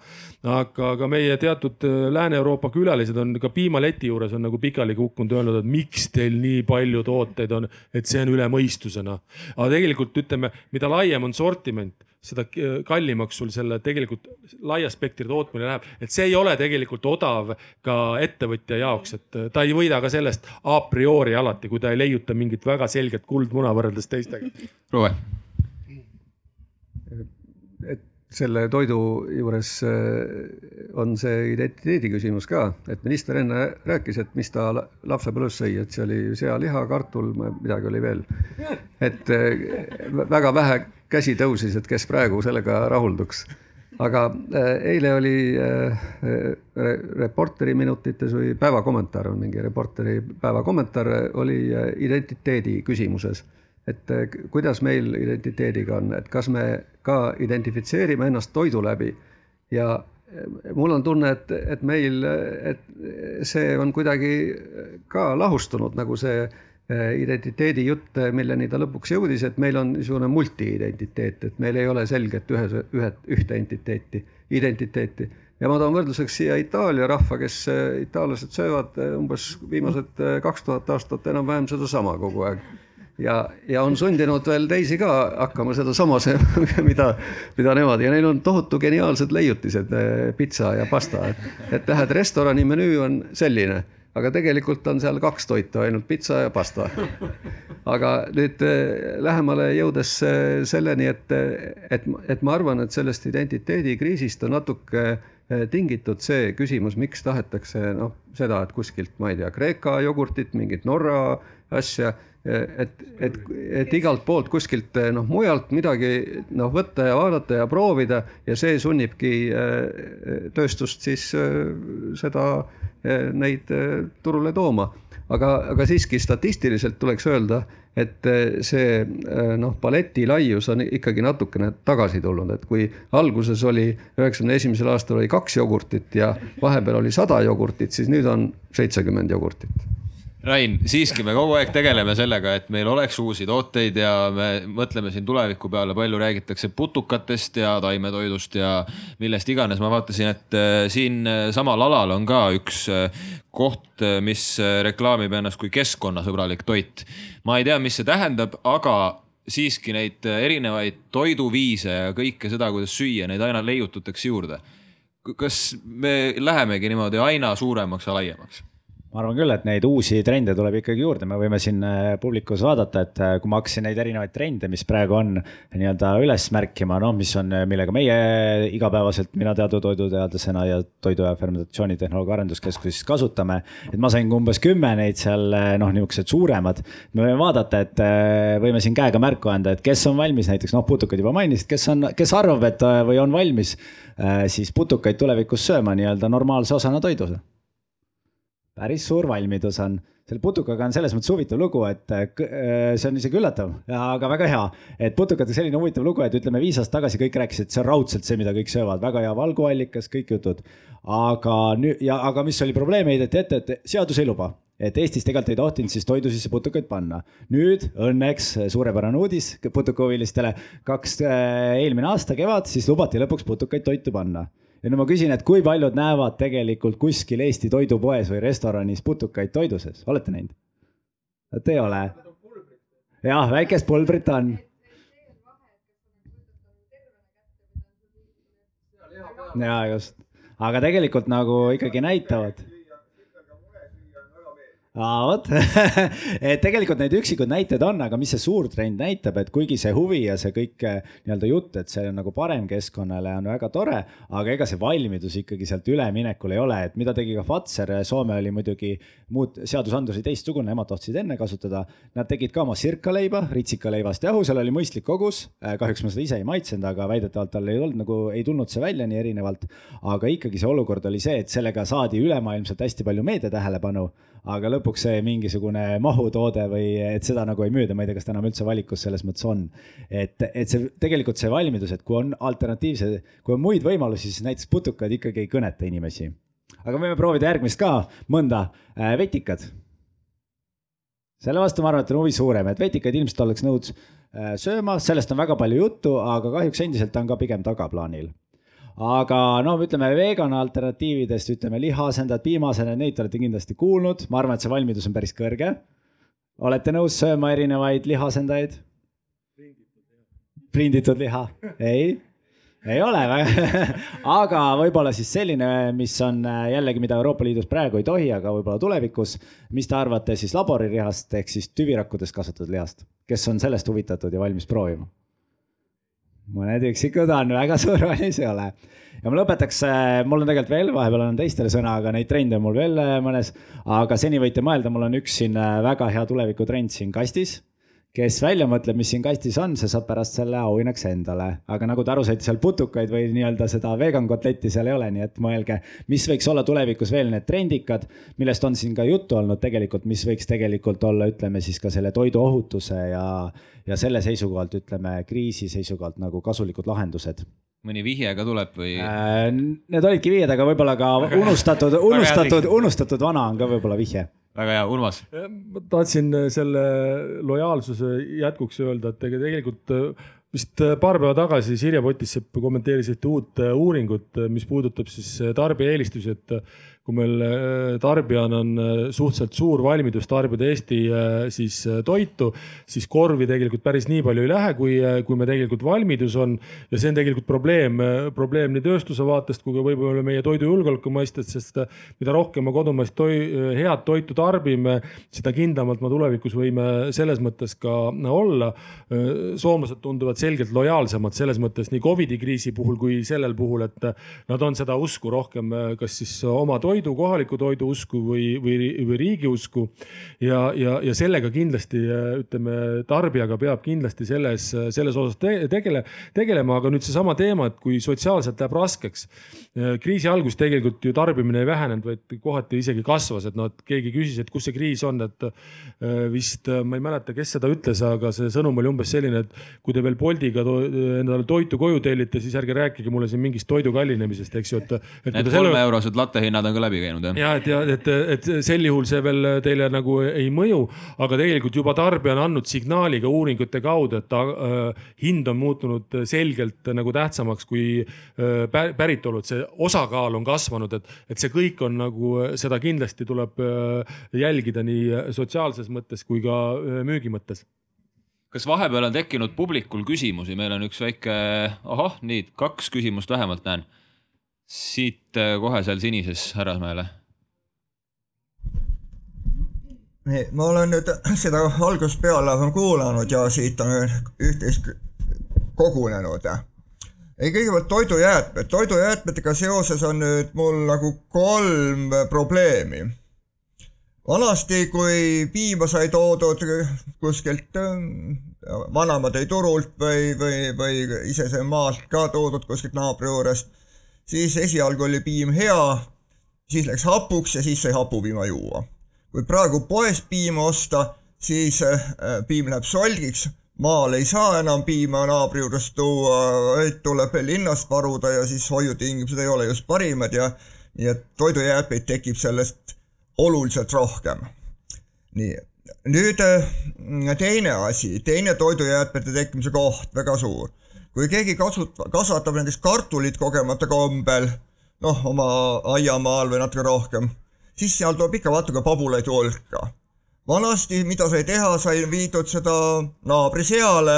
aga ka meie teatud äh, Lääne-Euroopa külalised on ka piimaleti juures on nagu pikali kukkunud, öelnud, et miks teil nii palju tooteid on, et see on üle mõistusena. aga tegelikult ütleme, mida laiem on sortiment seda kallimaks sul selle tegelikult laia spektri tootmine läheb, et see ei ole tegelikult odav ka ettevõtja jaoks, et ta ei võida ka sellest a priori alati, kui ta ei leiuta mingit väga selget kuldmuna võrreldes teistega. Ruve. Et selle toidu juures äh, on see identiteedi küsimus ka, et minister enne rääkis, et mis ta lapsepõlves sõi, et see oli sealiha, kartul, midagi oli veel. et äh, väga vähe käsi tõusis, et kes praegu sellega rahulduks. aga äh, eile oli Reporteri minutites või päevakommentaar on mingi Reporteri päevakommentaar oli identiteedi küsimuses et eh, kuidas meil identiteediga on, et kas me ka identifitseerime ennast toidu läbi ja eh, mul on tunne, et, et meil, et see on kuidagi ka lahustunud, nagu see eh, identiteedi jutt, milleni ta lõpuks jõudis, et meil on niisugune multiidentiteet, et meil ei ole selget ühes, ühe, ühte entiteeti, identiteeti. ja ma toon võrdluseks siia Itaalia rahva, kes, itaallased söövad umbes viimased kaks tuhat aastat enam-vähem sedasama kogu aeg ja, ja on sundinud veel teisi ka hakkama sedasama, mida, mida nemad ja neil on tohutu geniaalsed leiutised, eh, pitsa ja pasta, et, et lähed restorani menüü on selline, aga tegelikult on seal kaks toitu, ainult pitsa ja pasta. aga nüüd eh, lähemale jõudes eh, selleni, et, et, et ma arvan, et sellest identiteedikriisist on natuke tingitud see küsimus, miks tahetakse noh, seda, et kuskilt, ma ei tea, Kreeka jogurtit, mingit Norra asja et, et, et igalt poolt kuskilt noh, mujalt midagi noh, võtta ja vaadata ja proovida ja see sunnibki äh, tööstust siis seda, neid turule tooma. aga, aga siiski statistiliselt tuleks öelda, et see noh, paleti laius on ikkagi natukene tagasi tulnud, et kui alguses oli üheksakümne esimesel aastal oli kaks jogurtit ja vahepeal oli sada jogurtit, siis nüüd on seitsekümmend jogurtit Rain, siiski me kogu aeg tegeleme sellega, et meil oleks uusi tooteid ja me mõtleme siin tuleviku peale, palju räägitakse putukatest ja taimetoidust ja millest iganes. ma vaatasin, et äh, siin äh, samal alal on ka üks äh, koht, mis reklaamib ennast kui keskkonnasõbralik toit. ma ei tea, mis see tähendab, aga siiski neid erinevaid toiduviise ja kõike seda, kuidas süüa, neid aina leiutatakse juurde. kas me lähemegi niimoodi aina suuremaks ja laiemaks? Ma arvan küll, et neid uusi trende tuleb ikkagi juurde, me võime siin äh, publikus vaadata, et äh, kui ma hakkasin neid erinevaid trende, mis praegu on nii-öelda üles märkima, noh, mis on, millega meie igapäevaselt, mina teadutoiduteadlasena ja Toidu ja Fermentatsioonitehnoloogia Arenduskeskuses kasutame. et ma sain umbes kümme neid seal, äh, noh, niisugused suuremad. me võime vaadata, et võime siin käega märku anda, et kes on valmis näiteks, noh, putukad juba mainisid, kes on, kes arvab, et või on valmis siis putukaid tulevikus sööma nii-öelda normaalse osana toidus päris suur valmidus on. selle putukaga on selles mõttes huvitav lugu, et äh, see on isegi üllatav, aga väga hea. et putukatega selline huvitav lugu, et ütleme viis aastat tagasi kõik rääkisid, see on raudselt see, mida kõik söövad, väga hea valguallikas, kõik jutud. aga nüüd ja, aga mis oli probleem, heideti ette, et seadus ei luba et Eestis tegelikult ei tohtinud siis toidu sisse putukaid panna. nüüd õnneks suurepärane uudis putukahuvilistele, kaks äh, eelmine aasta kevad, siis lubati lõpuks putukaid toitu panna ja nüüd ma küsin, et kui paljud näevad tegelikult kuskil Eesti toidupoes või restoranis putukaid toidu sees, olete näinud? Te ei ole? jah, väikest pulbrit on. ja just, aga tegelikult nagu ikkagi näitavad aa, vot et tegelikult neid üksikuid näiteid on, aga mis see suur trend näitab, et kuigi see huvi ja see kõik eh, nii-öelda jutt, et see on nagu parem keskkonnale, on väga tore, aga ega see valmidus ikkagi sealt üleminekul ei ole, et mida tegi ka Fazer, Soome oli muidugi muud, seadusandlus oli teistsugune, nemad tohtisid enne kasutada. Nad tegid ka oma sirkaleiba, ritsikaleivast jahu, seal oli mõistlik kogus. Eh, kahjuks ma seda ise ei maitsenud, aga väidetavalt tal ei olnud nagu, ei tulnud see välja nii erinevalt. aga ikkagi see olukord oli see, et sellega saadi ülemaailmselt hästi palju meedia tähelepanu aga lõpuks see mingisugune mahutoode või et seda nagu ei müüda, ma ei tea, kas ta enam üldse valikus selles mõttes on. et, et see tegelikult see valmidus, et kui on alternatiivse, kui on muid võimalusi, siis näiteks putukad ikkagi ei kõneta inimesi. aga võime proovida järgmist ka, mõnda, äh, vetikad. Selle vastu ma arvan, et on huvi suurem, et vetikaid ilmselt oleks nõus äh, sööma, sellest on väga palju juttu, aga kahjuks endiselt on ka pigem tagaplaanil aga no ütleme vegan alternatiividest, ütleme lihaasendajad, piimaasendajad, neid te olete kindlasti kuulnud, ma arvan, et see valmidus on päris kõrge. olete nõus sööma erinevaid lihasendajaid? prinditud liha, ei, ei ole väga aga võib-olla siis selline, mis on äh, jällegi, mida Euroopa Liidus praegu ei tohi, aga võib-olla tulevikus. mis te arvate siis laborilihast ehk siis tüvirakkudest kasvatatud lihast, kes on sellest huvitatud ja valmis proovima? Mõned üksikud on, väga suur valis ei ole. ja ma lõpetaks, äh, mul on tegelikult veel, vahepeal on teistele sõna, aga neid trende on mul veel äh, mõnes. aga seni võite mõelda, mul on üks siin väga hea tulevikutrend siin kastis kes välja mõtleb, mis siin kastis on, see saab pärast selle auhinnaks endale. aga nagu te aru saite, seal putukaid või nii-öelda seda vegan kotletti seal ei ole, nii et mõelge, mis võiks olla tulevikus veel need trendikad, millest on siin ka juttu olnud tegelikult, mis võiks tegelikult olla, ütleme siis ka selle toiduohutuse ja, ja selle seisukohalt, ütleme kriisi seisukohalt nagu kasulikud lahendused mõni vihje ka tuleb või äh,? Need olidki vihjed, aga võib-olla ka unustatud, unustatud, unustatud vana on ka võib-olla vihje väga hea, Urmas. ma tahtsin äh, selle lojaalsuse jätkuks öelda, et tegelikult äh, vist äh, paar päeva tagasi Sirje Potissepp kommenteeris ühte uut uuringut, mis puudutab siis tarbija eelistusi, et kui meil äh, tarbijana on äh, suhteliselt suur valmidus tarbida Eesti äh, siis toitu, siis korvi tegelikult päris nii palju ei lähe, kui, kui me tegelikult valmidus on. ja see on tegelikult probleem, probleem nii tööstuse vaatest kui ka võib-olla meie toidujulgeoleku mõistes, sest mida rohkem me kodumaist toi, head toitu tarbime, seda kindlamalt me tulevikus võime selles mõttes ka olla. soomlased tunduvad selgelt lojaalsemad selles mõttes nii Covidi kriisi puhul kui sellel puhul, et nad on seda usku rohkem, kas siis oma toidu toidu, kohaliku toidu usku või, või, või riigi usku. ja, ja, ja sellega kindlasti ütleme, tarbijaga peab kindlasti selles, selles osas te, tegele, tegelema, aga nüüd seesama teema, et kui sotsiaalselt läheb raskeks. kriisi alguses tegelikult ju tarbimine ei vähenenud, vaid kohati isegi kasvas, et noh, et keegi küsis, et kus see kriis on, et vist ma ei mäleta, kes seda ütles, aga see sõnum oli umbes selline, et kui te veel Boltiga to endale toitu koju tellite, siis ärge rääkige mulle siin mingist toidu kallinemisest, eks ju, et, et. Need kolmeeurosed selle... latte hinnad on ka läbi käinud jah? ja et, ja et, et sel juhul see veel teile nagu ei mõju, aga tegelikult juba tarbija on andnud signaali ka uuringute kaudu, et ta äh, hind on muutunud selgelt nagu tähtsamaks kui äh, päritolu, et see osakaal on kasvanud, et, et see kõik on nagu, seda kindlasti tuleb äh, jälgida nii sotsiaalses mõttes kui ka äh, müügi mõttes. Kas vahepeal on tekkinud publikul küsimusi, meil on üks väike, ahah, nii kaks küsimust vähemalt näen siit äh, kohe seal sinises härrasmäele. nii, ma olen nüüd seda algusest peale kuulanud ja siit on üht-teist kogunenud. ei, kõigepealt toidujäätmed, toidujäätmetega seoses on nüüd mul nagu kolm probleemi. vanasti, kui piima sai toodud kuskilt äh, Vanamäe tõi turult või, või, või ise sai maalt ka toodud kuskilt naabri juurest siis esialgu oli piim hea, siis läks hapuks ja siis sai hapupiima juua. kui praegu poest piima osta, siis äh, piim läheb solgiks, maal ei saa enam piima naabri juurest tuua, vaid tuleb linnast varuda ja siis hoiutingimused ei ole just parimad ja nii et toidujäätmeid tekib sellest oluliselt rohkem. nii, nüüd äh, teine asi, teine toidujäätmete tekkimise koht, väga suur kui keegi kasut-, kasvatab näiteks kartulit kogemata kombel, noh, oma aiamaal või natuke rohkem, siis seal tuleb ikka vaata ka pabulaid hulka. vanasti, mida sai teha, sai viidud seda naabri seale.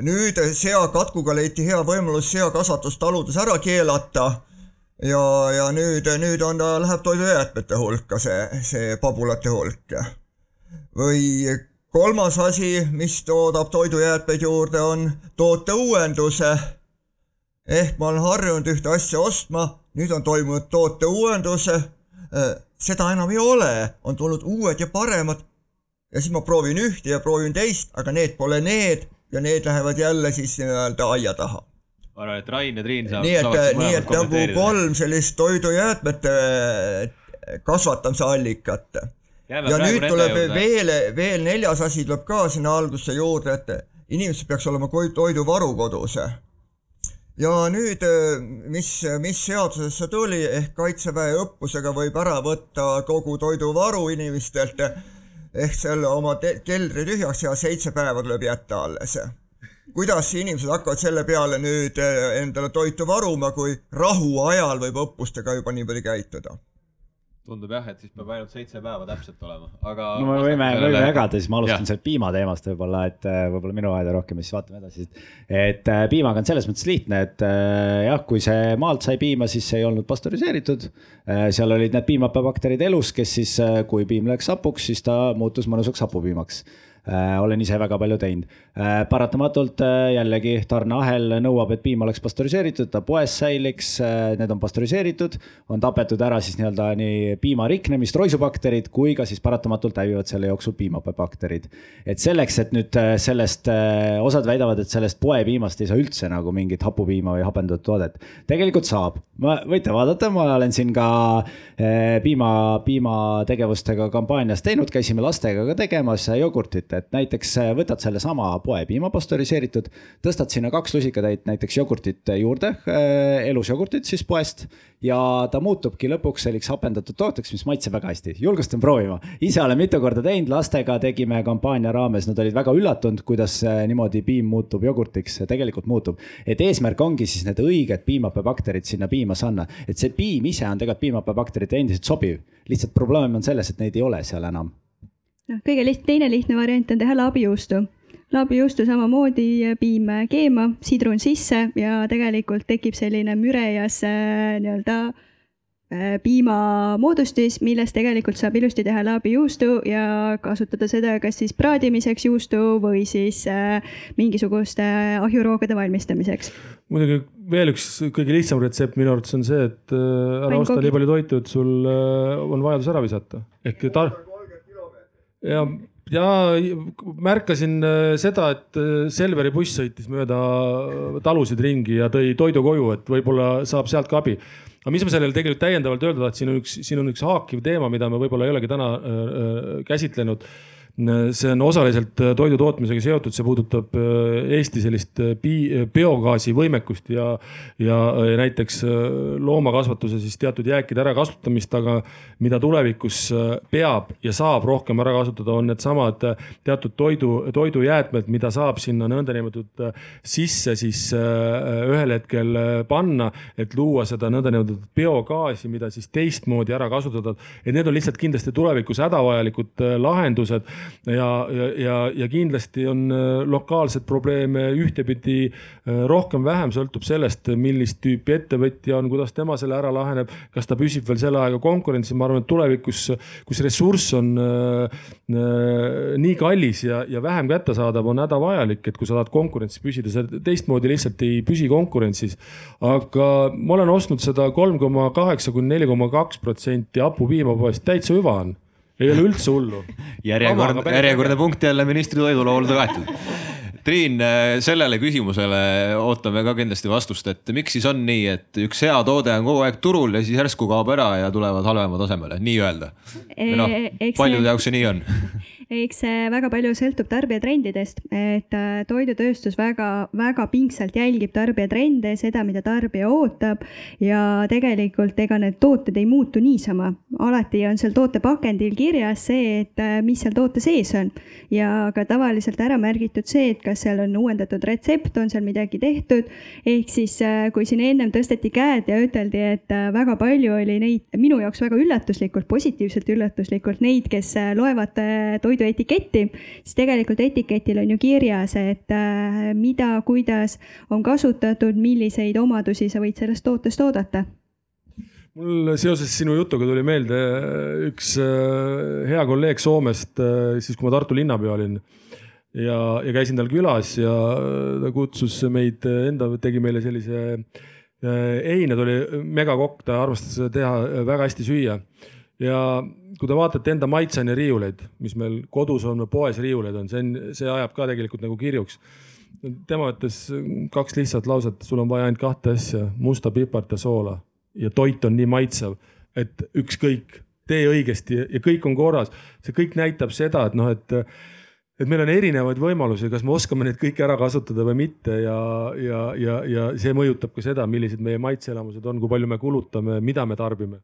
nüüd seakatkuga leiti hea võimalus seakasvatus taludes ära keelata ja, ja nüüd, nüüd on ta, läheb toidujäätmete hulka, see, see pabulate hulk. või kolmas asi, mis toodab toidujäätmeid juurde, on tooteuuenduse. ehk ma olen harjunud ühte asja ostma, nüüd on toimunud tooteuuenduse. Äh, seda enam ei ole, on tulnud uued ja paremad. ja siis ma proovin ühte ja proovin teist, aga need pole need ja need lähevad jälle siis nii-öelda aia taha ma arvan, et Rain ja Triin saavad. nii et, nii et nagu kolm sellist toidujäätmete kasvatamise allikat ja nüüd tuleb juurde. veel, veel neljas asi tuleb ka sinna algusse juurde, et inimesel peaks olema toiduvaru kodus. ja nüüd, mis, mis seadusesse tuli, ehk kaitseväe õppusega võib ära võtta kogu toiduvaru inimestelt. ehk selle oma keldri tühjaks ja seitse päeva tuleb jätta alles. kuidas inimesed hakkavad selle peale nüüd endale toitu varuma, kui rahuajal võib õppustega juba niimoodi käituda? Tundub jah, et siis peab ainult seitse päeva täpselt olema, aga. no me võime, võime jagada, siis ma alustan sealt piimateemast võib-olla, et äh, võib-olla minu aeda rohkem ja siis vaatame edasi. et äh, piimaga on selles mõttes lihtne, et äh, jah, kui see maalt sai piima, siis see ei olnud pastöriseeritud. seal olid need piimhappebakterid elus, kes siis, kui piim läks hapuks, siis ta muutus mõnusaks hapupiimaks olen ise väga palju teinud. Äh, paratamatult äh, jällegi tarneahel nõuab, et piim oleks pastöriseeritud, ta poes säiliks, need on pastöriseeritud, on tapetud ära siis nii-öelda nii piima riknemist, roisubakterid kui ka siis paratamatult hävivad selle jooksul piimahappebakterid. et selleks, et nüüd sellest, osad väidavad, et sellest poepiimast ei saa üldse nagu mingit hapupiima või hapendatud toodet. tegelikult saab, võite vaadata, ma olen siin ka piima, piimategevustega kampaanias teinud, käisime lastega ka tegemas jogurtit et näiteks äh, võtad sellesama poepiima pastöriseeritud, tõstad sinna kaks lusikatäit näiteks jogurtit juurde, äh, elus jogurtit siis poest ja ta muutubki lõpuks selliseks hapendatud tooteks, mis maitseb väga hästi. julgustan proovima, ise olen mitu korda teinud, lastega tegime kampaania raames, nad olid väga üllatunud, kuidas äh, niimoodi piim muutub jogurtiks, tegelikult muutub. et eesmärk ongi siis need õiged piimahappebakterid sinna piima panna, et see piim ise on tegelikult piimahappebakteritele endiselt sobiv. lihtsalt probleem on selles, et neid ei ole seal enam noh, kõige liht-, teine lihtne variant on teha laabijuustu. laabijuustu samamoodi piim keema, sidrun sisse ja tegelikult tekib selline mürejas äh, nii-öelda äh, piimamoodustis, millest tegelikult saab ilusti teha laabijuustu ja kasutada seda kas siis praadimiseks juustu või siis äh, mingisuguste ahjuroogade valmistamiseks. muidugi veel üks kõige lihtsam retsept minu arvates on see, et ära osta nii palju toitu, et sul on vajadus ära visata ehk tar-, ja, ja märkasin äh, seda, et äh, Selveri buss sõitis mööda äh, talusid ringi ja tõi toidu koju, et võib-olla saab sealt ka abi. aga mis ma sellele tegelikult täiendavalt öelda tahtsin, on üks, siin on üks haakiv teema, mida me võib-olla ei olegi täna äh, käsitlenud see on osaliselt äh, toidu tootmisega seotud, see puudutab äh, Eesti sellist äh, biogaasi võimekust ja, ja näiteks loomakasvatuse siis teatud jääkide ärakasutamist, aga mida tulevikus peab ja saab rohkem ära kasutada, on needsamad teatud toidu, toidujäätmed, mida saab sinna nõndanimetatud sisse siis ühel hetkel panna, et luua seda nõndanimetatud biogaasi, mida siis teistmoodi ära kasutada. et need on lihtsalt kindlasti tulevikus hädavajalikud lahendused ja, ja, ja, ja kindlasti on äh, lokaalseid probleeme ühtepidi äh, rohkem-vähem sõltub sellest, millist tüüpi ettevõtja on, kuidas tema selle ära laheneb, kas ta püsib veel selle ajaga konkurentsis, ma arvan, et tulevikus, kus ressurss on äh, nii kallis ja, ja vähem kättesaadav, on hädavajalik, et kui sa tahad konkurentsis püsida, sa teistmoodi lihtsalt ei püsi konkurentsis. aga ma olen ostnud seda kolm koma kaheksa kuni neli koma kaks protsenti hapupiima poest, täitsa hüva on ei ole üldse hullu. järjekord, järjekordne punkt jälle ministri toidulaulda kaetud. Triin, sellele küsimusele ootame ka kindlasti vastust, et miks siis on nii, et üks hea toode on kogu aeg turul ja siis järsku kaob ära ja tulevad halvemad asemele, nii-öelda. noh, paljude jaoks see nii on eks see väga palju sõltub tarbijatrendidest, et äh, toidutööstus väga, väga pingsalt jälgib tarbijatrende, seda, mida tarbija ootab ja tegelikult ega need tooted ei muutu niisama. alati on seal toote pakendil kirjas see, et äh, mis seal toote sees on ja ka tavaliselt ära märgitud see, et kas seal on uuendatud retsept, on seal midagi tehtud. ehk siis, äh, kui siin ennem tõsteti käed ja üteldi, et väga palju oli neid, minu jaoks väga üllatuslikult, positiivselt üllatuslikult neid, kes loevad toidu toidu etiketti, siis tegelikult etiketil on ju kirjas, et äh, mida, kuidas on kasutatud, milliseid omadusi sa võid sellest tootest oodata. Mul seoses sinu jutuga tuli meelde äh, üks äh, hea kolleeg Soomest, siis kui ma Tartu linnapea olin ja, ja käisin tal külas ja ta kutsus meid enda, tegi meile sellise eine, ta oli megakokk, ta armastas teha väga hästi süüa ja kui te vaatate enda maitseaineriiuleid, mis meil kodus on või poes riiuleid on, see on, see ajab ka tegelikult nagu kirjuks. tema ütles kaks lihtsat lauset, sul on vaja ainult kahte asja, musta pipart ja soola ja toit on nii maitsev, et ükskõik, tee õigesti ja kõik on korras. see kõik näitab seda, et noh, et et meil on erinevaid võimalusi, kas me oskame neid kõiki ära kasutada või mitte ja, ja, ja, ja see mõjutab ka seda, millised meie maitseelamused on, kui palju me kulutame, mida me tarbime.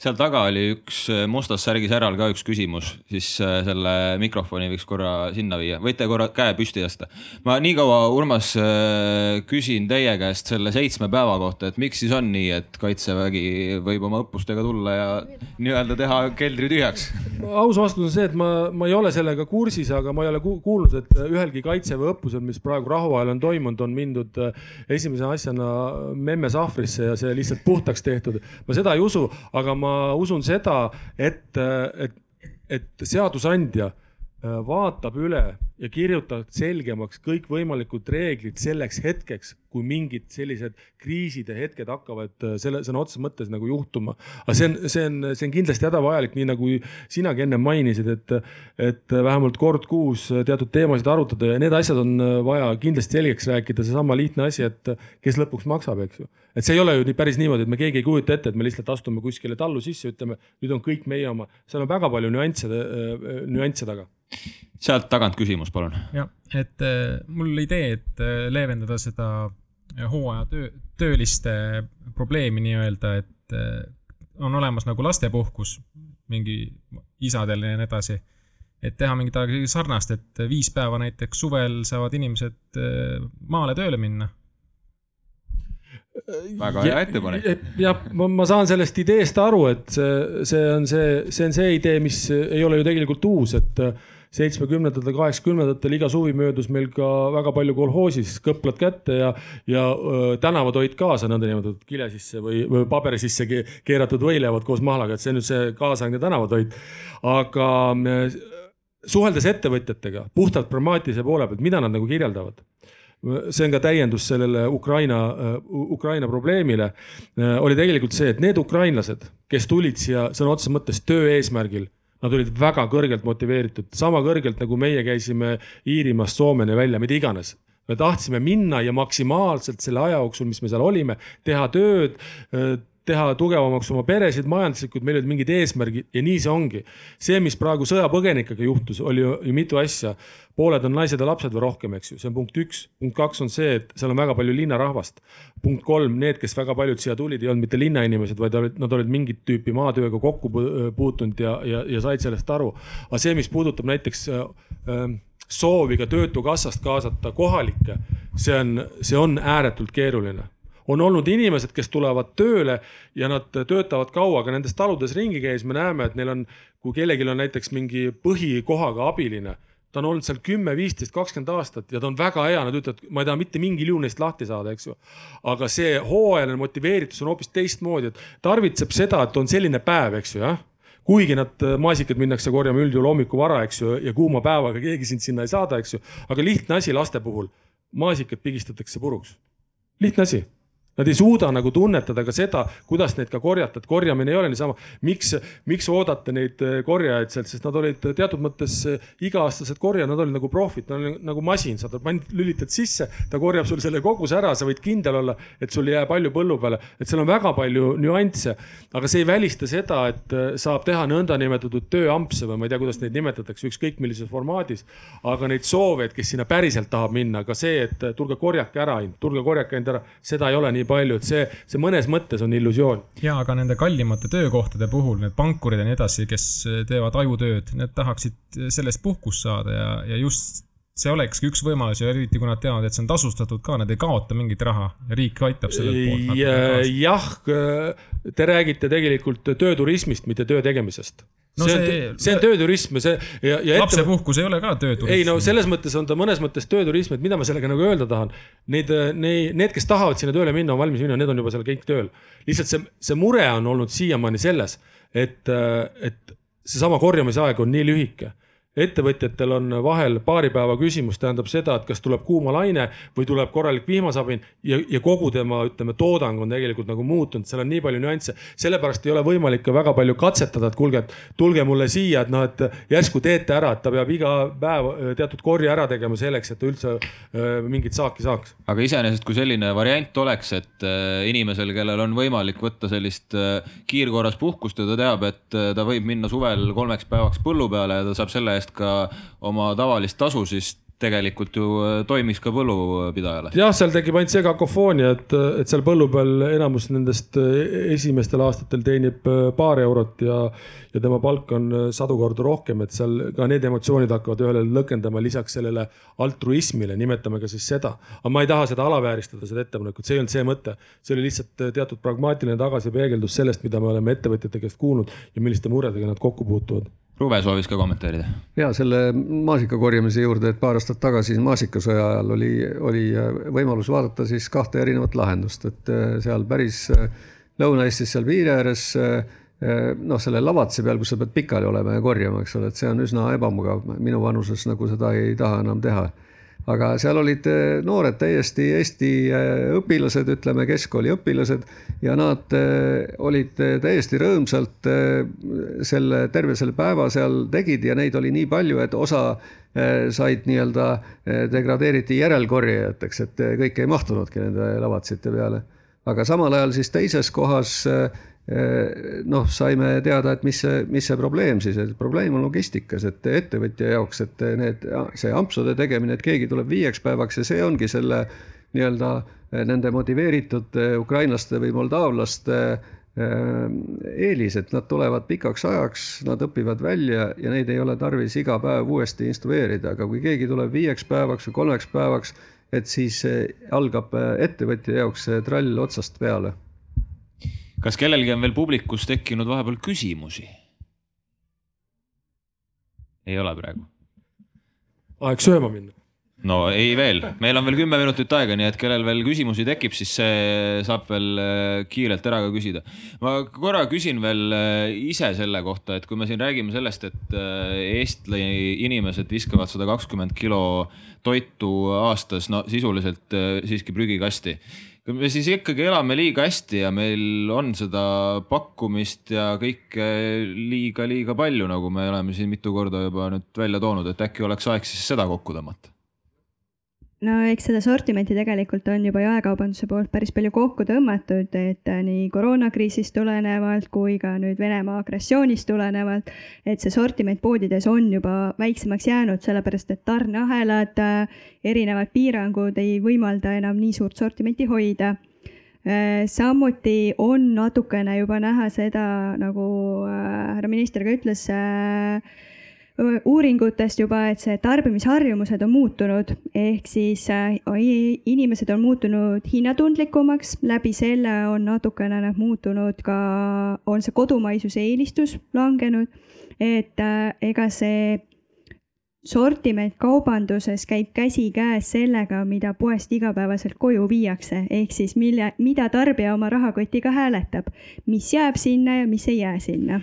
seal taga oli üks äh, mustas särgis härral ka üks küsimus, siis äh, selle mikrofoni võiks korra sinna viia, võite korra käe püsti tõsta. ma nii kaua, Urmas, äh, küsin teie käest selle seitsme päeva kohta, et miks siis on nii, et kaitsevägi võib oma õppustega tulla ja nii-öelda teha keldri tühjaks? aus vastus on see, et ma, ma ei ole sellega kursis, aga ma ei ole ole kuulnud, et ühelgi kaitseväe õppusel, mis praegu rahuajal on toimunud, on mindud äh, esimese asjana memme sahvrisse ja see lihtsalt puhtaks tehtud. ma seda ei usu, aga ma usun seda, et, et, et seadusandja äh, vaatab üle ja kirjutab selgemaks kõikvõimalikud reeglid selleks hetkeks, kui mingid sellised kriisid ja hetked hakkavad äh, selle sõna otseses mõttes nagu juhtuma. aga see on, see on, see on kindlasti hädavajalik, nii nagu sinagi enne mainisid, et, et vähemalt kord kuus teatud teemasid arutada ja need asjad on vaja kindlasti selgeks rääkida, seesama lihtne asi, et kes lõpuks maksab, eks ju. et see ei ole ju nii päris niimoodi, et me keegi ei kujuta ette, et me lihtsalt astume kuskile tallu sisse, ütleme, nüüd on kõik meie oma, seal on väga palju nüansse, nüansse taga sealt tagant küsimus, palun. jah, et äh, mul idee, et äh, leevendada seda äh, hooajatöö, tööliste probleemi nii-öelda, et on olemas nagu lastepuhkus mingi isadel ja nii edasi. et teha mingit sarnast, et viis päeva näiteks suvel saavad inimesed maale tööle minna väga hea ettepanek. jah, ma, ma saan sellest ideest aru, et see, see on see, see on see idee, mis ei ole ju tegelikult uus, et seitsmekümnendatel, kaheksakümnendatel iga suvi möödus meil ka väga palju kolhoosis kõplad kätte ja, ja tänavatoit kaasa nõndanimetatud kile sisse või, või paberi sisse keeratud võileivad koos mahlaga, et see on nüüd see kaasaegne tänavatoit. aga suheldes ettevõtjatega puhtalt pragmaatilise poole pealt, mida nad nagu kirjeldavad see on ka täiendus sellele Ukraina, Ukraina probleemile, oli tegelikult see, et need ukrainlased, kes tulid siia sõna otseses mõttes töö eesmärgil Nad olid väga kõrgelt motiveeritud, sama kõrgelt nagu meie käisime Iirimaast Soomeni välja, mida iganes. Me tahtsime minna ja maksimaalselt selle aja jooksul, mis me seal olime, teha tööd, teha tugevamaks oma peresid majanduslikult, meil olid mingid eesmärgid ja nii see ongi. see, mis praegu sõjapõgenikega juhtus, oli ju, mitu asja. pooled on naised ja lapsed või rohkem, eks ju, see on punkt üks. punkt kaks on see, et seal on väga palju linnarahvast. punkt kolm, need, kes väga paljud siia tulid, ei olnud mitte linnainimesed, vaid olid, nad olid mingit tüüpi maatööga kokku puutunud ja, ja, ja said sellest aru. aga see, mis puudutab näiteks äh, äh soovi ka Töötukassast kaasata kohalikke, see on, see on ääretult keeruline on olnud inimesed, kes tulevad tööle ja nad töötavad kaua, aga nendes taludes ringi käies me näeme, et neil on, kui kellelgi on näiteks mingi põhikohaga abiline, ta on olnud seal kümme, viisteist, kakskümmend aastat ja ta on väga hea, nad ütlevad, ma ei taha mitte mingil juhul neist lahti saada, eks ju. aga see hooajaline motiveeritus on hoopis teistmoodi, et tarvitseb seda, et on selline päev, eks ju, jah kuigi nad, maasikad minnakse korjama üldjuhul hommikul vara, eks ju, ja kuuma päevaga keegi sind sinna ei saada, eks ju. aga lihtne asi laste puhul, maasikad pigistatakse puruks. lihtne asi Nad ei suuda nagu tunnetada ka seda, kuidas neid ka korjata, et korjamine ei ole niisama. miks, miks oodata neid eh, korjajaid sealt, sest nad olid teatud mõttes eh, iga-aastased korjajad, nad olid nagu profid, nad olid nagu masin, sa lülitad sisse, ta korjab sul selle koguse ära, sa võid kindel olla, et sul ei jää palju põllu peale, et seal on väga palju nüansse. aga see ei välista seda, et eh, saab teha nõndanimetatud tööampse või ma ei tea, kuidas neid nimetatakse, ükskõik millises formaadis. aga neid soovijaid, kes sinna päriselt tahab minna, ka see, et tulge korjake ära, tulge korjake end ära, seda ei ole nii nii palju, et see, see mõnes mõttes on illusioon. ja aga nende kallimate töökohtade puhul need pankurid ja nii edasi, kes teevad ajutööd, need tahaksid sellest puhkust saada ja, ja just see olekski üks võimalus ja eriti kui nad teavad, et see on tasustatud ka, nad ei kaota mingit raha riik aitab sellelt poolt. jah, te räägite tegelikult tööturismist, mitte töö tegemisest. No see, see, on, see on tööturism ja see ja, ja. lapsepuhkus ei ole ka tööturism. ei no selles mõttes on ta mõnes mõttes tööturism, et mida ma sellega nagu öelda tahan. Neid, neid, need, kes tahavad sinna tööle minna, on valmis minema, need on juba seal kõik tööl. lihtsalt see, see mure on olnud siiamaani selles, et, et seesama korjamise aeg on nii lühike ettevõtjatel on vahel paari päeva küsimus, tähendab seda, et kas tuleb kuumalaine või tuleb korralik vihmasabin ja, ja kogu tema, ütleme, toodang on tegelikult nagu muutunud, seal on nii palju nüansse. sellepärast ei ole võimalik ka väga palju katsetada, et kuulge, et tulge mulle siia, et noh, et järsku teete ära, et ta peab iga päev äh, teatud korje ära tegema selleks, et ta üldse äh, mingit saaki saaks. aga iseenesest, kui selline variant oleks, et äh, inimesel, kellel on võimalik võtta sellist kiirkorras puhkust ja ta teab, et ta võib minna suvel kolmeks päevaks põllu peale ja ta saab selle eest käest ka oma tavalist tasu, siis tegelikult ju äh, toimiks ka põllupidajale. jah, seal tekib ainult see kakofoonia, et, et seal põllu peal enamus nendest äh, esimestel aastatel teenib äh, paar eurot ja, ja tema palk on sadu korda rohkem, et seal ka need emotsioonid hakkavad ühel hetkel lõkendama lisaks sellele altruismile, nimetame ka siis seda. aga ma ei taha seda alavääristada, seda ettepanekut, see ei olnud see mõte. see oli lihtsalt teatud pragmaatiline tagasipeegeldus sellest, mida me oleme ettevõtjate käest kuulnud ja milliste muredega nad kokku puutuvad Ruve soovis ka kommenteerida. ja selle maasika korjamise juurde, et paar aastat tagasi maasikasõja ajal oli, oli võimalus vaadata siis kahte erinevat lahendust, et äh, seal päris äh, Lõuna-Eestis seal piiri ääres äh, noh, selle lavatise peal, kus sa pead pikali olema ja korjama, eks ole, et see on üsna ebamugav, minu vanuses nagu seda ei taha enam teha aga seal olid eh, noored täiesti Eesti eh, õpilased, ütleme keskkooli õpilased ja nad eh, olid täiesti rõõmsalt selle, terve selle päeva seal tegid ja neid oli nii palju, et osa said nii-öelda, degradeeriti järelkorjajateks, et kõik ei mahtunudki nende lavatsite peale. aga samal ajal siis teises kohas noh, saime teada, et mis see, mis see probleem siis, et probleem on logistikas, et ettevõtja jaoks, et need, see ampsude tegemine, et keegi tuleb viieks päevaks ja see ongi selle nii-öelda nende motiveeritud ukrainlaste või moldaavlaste eelis, et nad tulevad pikaks ajaks, nad õpivad välja ja neid ei ole tarvis iga päev uuesti instrueerida, aga kui keegi tuleb viieks päevaks või kolmeks päevaks, et siis algab ettevõtja jaoks see trall otsast peale kas kellelgi on veel publikus tekkinud vahepeal küsimusi? ei ole praegu. aeg sööma minna. no ei veel, meil on veel kümme minutit aega, nii et kellel veel küsimusi tekib, siis see saab veel äh, kiirelt ära ka küsida. ma korra küsin veel äh, ise selle kohta, et kui me siin räägime sellest, et äh, Eesti inimesed viskavad sada kakskümmend kilo toitu aastas, no sisuliselt siiski prügikasti me siis ikkagi elame liiga hästi ja meil on seda pakkumist ja kõike liiga-liiga palju, nagu me oleme siin mitu korda juba nüüd välja toonud, et äkki oleks aeg siis seda kokku tõmmata no eks seda sortimenti tegelikult on juba jaekaubanduse poolt päris palju kokku tõmmatud, et äh, nii koroonakriisist tulenevalt kui ka nüüd Venemaa agressioonist tulenevalt, et see sortiment poodides on juba väiksemaks jäänud, sellepärast et tarneahelad, äh, erinevad piirangud ei võimalda enam nii suurt sortimenti hoida. Äh, samuti on natukene juba näha seda, nagu härra minister ka ütles, uuringutest juba, et see tarbimisharjumused on muutunud, ehk siis äh, inimesed on muutunud hinnatundlikumaks, läbi selle on natukene nad muutunud ka, on see kodumaisuse eelistus langenud, et äh, ega see sortiment kaubanduses käib käsikäes sellega, mida poest igapäevaselt koju viiakse, ehk siis mille, mida tarbija oma rahakotiga hääletab, mis jääb sinna ja mis ei jää sinna.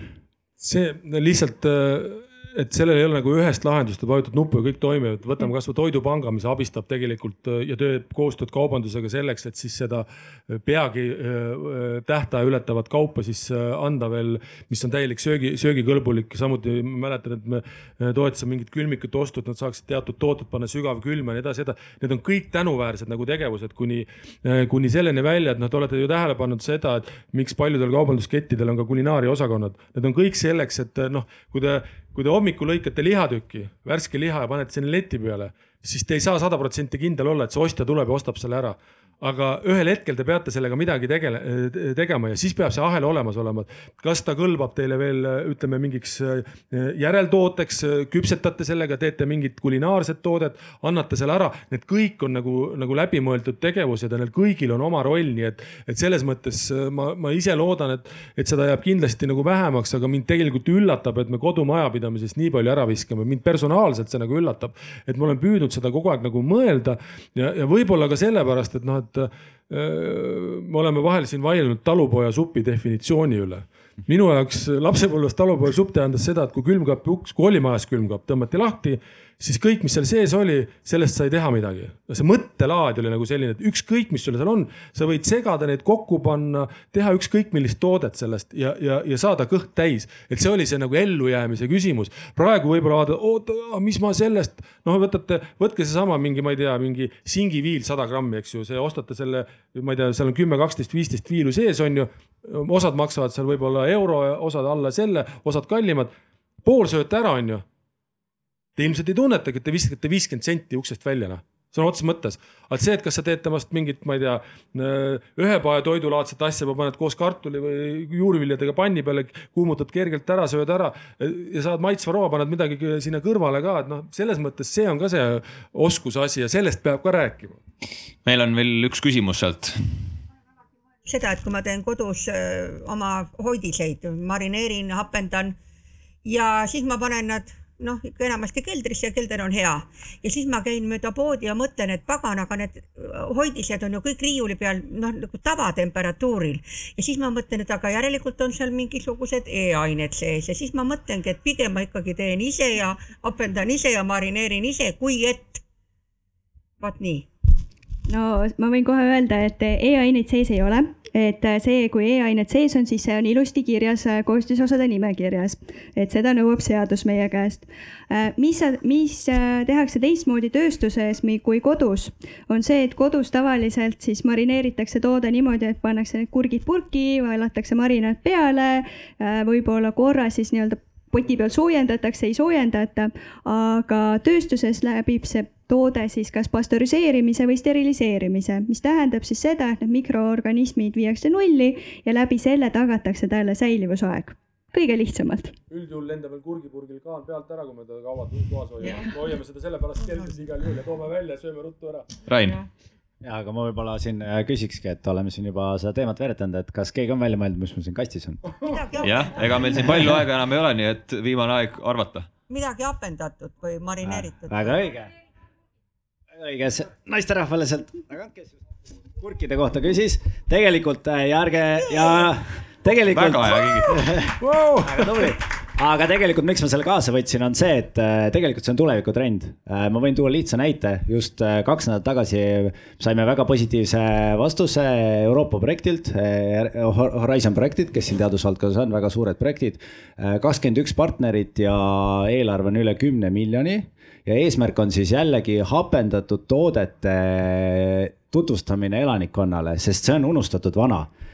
see lihtsalt äh et sellel ei ole nagu ühest lahendust, et vajutad nuppu ja kõik toimib, võtame kasvõi Toidupanga, mis abistab tegelikult äh, ja teeb koostööd kaubandusega selleks, et siis seda äh, peagi äh, tähtaja ületavat kaupa siis anda veel, mis on täielik söögi, söögikõlbulik. samuti ma mäletan, et me toetasime mingit külmikute ostu, et nad saaksid teatud tooted panna sügavkülma ja nii edasi, need on kõik tänuväärsed nagu tegevused kuni, kuni selleni välja, et noh, te olete ju tähele pannud seda, et miks paljudel kaubanduskettidel on ka kulinaaria-osakonnad. Need on kõik selleks, et noh, kui te kui te hommikul lõikate lihatüki, värske liha ja panete sinna leti peale, siis te ei saa sada protsenti kindel olla, et see ostja tuleb ja ostab selle ära aga ühel hetkel te peate sellega midagi tegele, tegema ja siis peab see ahel olemas olema. kas ta kõlbab teile veel, ütleme mingiks äh, järeltooteks, küpsetate sellega, teete mingit kulinaarset toodet, annate selle ära, need kõik on nagu, nagu läbimõeldud tegevused ja neil kõigil on oma roll, nii et, et selles mõttes äh, ma, ma ise loodan, et, et seda jääb kindlasti nagu vähemaks, aga mind tegelikult üllatab, et me kodumajapidamisest nii palju ära viskame, mind personaalselt see nagu üllatab, et ma olen püüdnud seda kogu aeg nagu mõelda ja, ja võib-olla ka sellepärast, et noh, et et äh, me oleme vahel siin vaielnud talupojasupi definitsiooni üle. minu jaoks lapsepõlves talupojasupp tähendas seda, et kui külmkapi uks, kui oli majas külmkapp, tõmmati lahti siis kõik, mis seal sees oli, sellest sai teha midagi. see mõttelaad oli nagu selline, et ükskõik, mis sul seal on, sa võid segada neid kokku panna, teha ükskõik millist toodet sellest ja, ja, ja saada kõht täis. et see oli see nagu ellujäämise küsimus. praegu võib-olla vaatad, oota, mis ma sellest, noh, võtate, võtke seesama mingi, ma ei tea, mingi singiviil sada grammi, eks ju, see ostate selle, ma ei tea, seal on kümme, kaksteist, viisteist viilu sees on ju. osad maksavad seal võib-olla euro, osad alla selle, osad kallimad. pool sööte ära, on ju Te ilmselt ei tunnetagi, et te viskate viiskümmend senti uksest välja, noh. Sõna otseses mõttes, aga see, et kas sa teed temast mingit, ma ei tea, ühepaja toidulaadset asja või paned koos kartuli või juurviljadega panni peale, kuumutad kergelt ära, sööd ära ja saad maitsva roa, paned midagi sinna kõrvale ka, et noh, selles mõttes see on ka see oskuse asi ja sellest peab ka rääkima. meil on veel üks küsimus sealt. Seda, et kui ma teen kodus oma hoidiseid, marineerin, hapendan ja siis ma panen nad noh, ikka enamasti keldrisse ja kelder on hea. ja siis ma käin mööda poodi ja mõtlen, et pagan, aga need hoidised on ju kõik riiuli peal noh, nagu tavatemperatuuril. ja siis ma mõtlen, et aga järelikult on seal mingisugused E-ained sees ja siis ma mõtlengi, et pigem ma ikkagi teen ise ja hapendan ise ja marineerin ise, kui et vot nii no ma võin kohe öelda, et E-aineid sees ei ole, et see, kui E-ained sees on, siis see on ilusti kirjas koostisosade nimekirjas, et seda nõuab seadus meie käest. mis, mis tehakse teistmoodi tööstuses kui kodus, on see, et kodus tavaliselt siis marineeritakse toode niimoodi, et pannakse kurgid purki, vaelatakse marinaat peale, võib-olla korra siis nii-öelda poti peal soojendatakse, ei soojendata, aga tööstuses läbib see toode siis kas pastöriseerimise või steriliseerimise, mis tähendab siis seda, et need mikroorganismid viiakse nulli ja läbi selle tagatakse talle säilivusaeg kõige lihtsamalt. üldjuhul lendab veel kurgipurgil kaan pealt ära, kui me teda kaua toas hoiame, me hoiame seda sellepärast keldris igal juhul ja toome välja, sööme ruttu ära. Rain. Ja, aga ma võib-olla siin äh, küsikski, et oleme siin juba seda teemat veeretanud, et kas keegi on välja mõelnud, mis mul siin kastis on? jah, ega meil siin palju aega enam ei ole, nii et viimane aeg arvata. midagi hapendatud või marineeritud väga õige õige, naisterahvale sealt tagant, kes kurkide kohta küsis, tegelikult äh, ja ärge ja tegelikult. väga hea kingit wow. väga tubli, aga tegelikult, miks ma selle kaasa võtsin, on see, et äh, tegelikult see on tulevikutrend. Äh, ma võin tuua lihtsa näite, just kaks nädalat tagasi saime väga positiivse vastuse Euroopa projektilt, Horizon projektilt, kes siin teadusvaldkonnas on, väga suured projektid. kakskümmend üks partnerit ja eelarve on üle kümne miljoni ja eesmärk on siis jällegi hapendatud toodete tutvustamine elanikkonnale, sest see on unustatud vana Äh,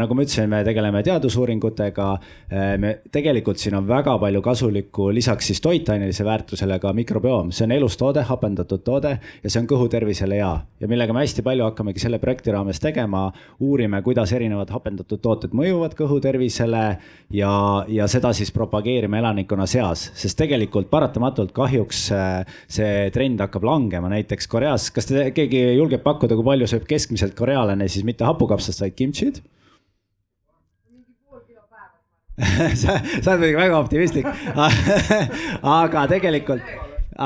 nagu ma ütlesin, me tegeleme teadusuuringutega. Äh, me tegelikult siin on väga palju kasulikku lisaks siis toitainelise väärtusele ka mikrobioom, see on elustoode, hapendatud toode ja see on kõhu tervisele hea. ja millega me hästi palju hakkamegi selle projekti raames tegema, uurime, kuidas erinevad hapendatud tooted mõjuvad kõhu tervisele ja, ja seda siis propageerime elanikkonna seas, sest tegelikult paratamatult kahjuks äh, see trend hakkab langema, näiteks Koreas, kas te, keegi julgeb pakkuda, kui palju sööb keskmiselt korealane siis mitte hapukapsast, vaid kimchit? sa, sa oled muidugi väga optimistlik aga tegelikult,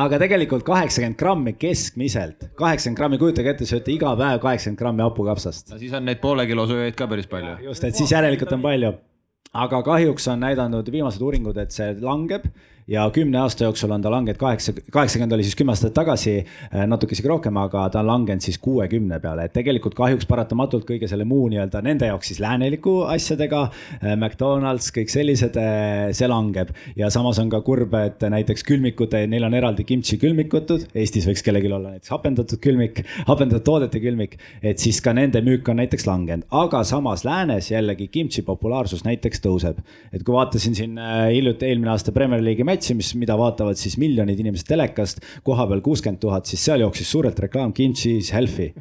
aga tegelikult kaheksakümmend grammi keskmiselt, kaheksakümmend grammi, kujutage ette, sööte iga päev kaheksakümmend grammi hapukapsast. no siis on neid poole kilo sööjaid ka päris palju. just, et siis järelikult on palju aga kahjuks on näidanud viimased uuringud, et see langeb ja kümne aasta jooksul on ta langenud kaheksa, kaheksakümmend oli siis kümme aastat tagasi, äh, natuke isegi rohkem, aga ta on langenud siis kuuekümne peale, et tegelikult kahjuks paratamatult kõige selle muu nii-öelda nende jaoks siis lääneliku asjadega, äh, McDonalds, kõik sellised, äh, see langeb. ja samas on ka kurb, et näiteks külmikud, neil on eraldi kimchi külmikutud, Eestis võiks kellelgi olla näiteks hapendatud külmik, hapendatud toodete külmik, et siis ka nende müük on näiteks langenud, aga samas läänes jällegi kimchi populaarsus näiteks tõuseb. et kui vaatasin siin hiljuti eelmine aasta Premier League'i matši, mis, mida vaatavad siis miljonid inimesed telekast, kohapeal kuuskümmend tuhat, siis seal jooksis suurelt reklaam Kimchi is healthy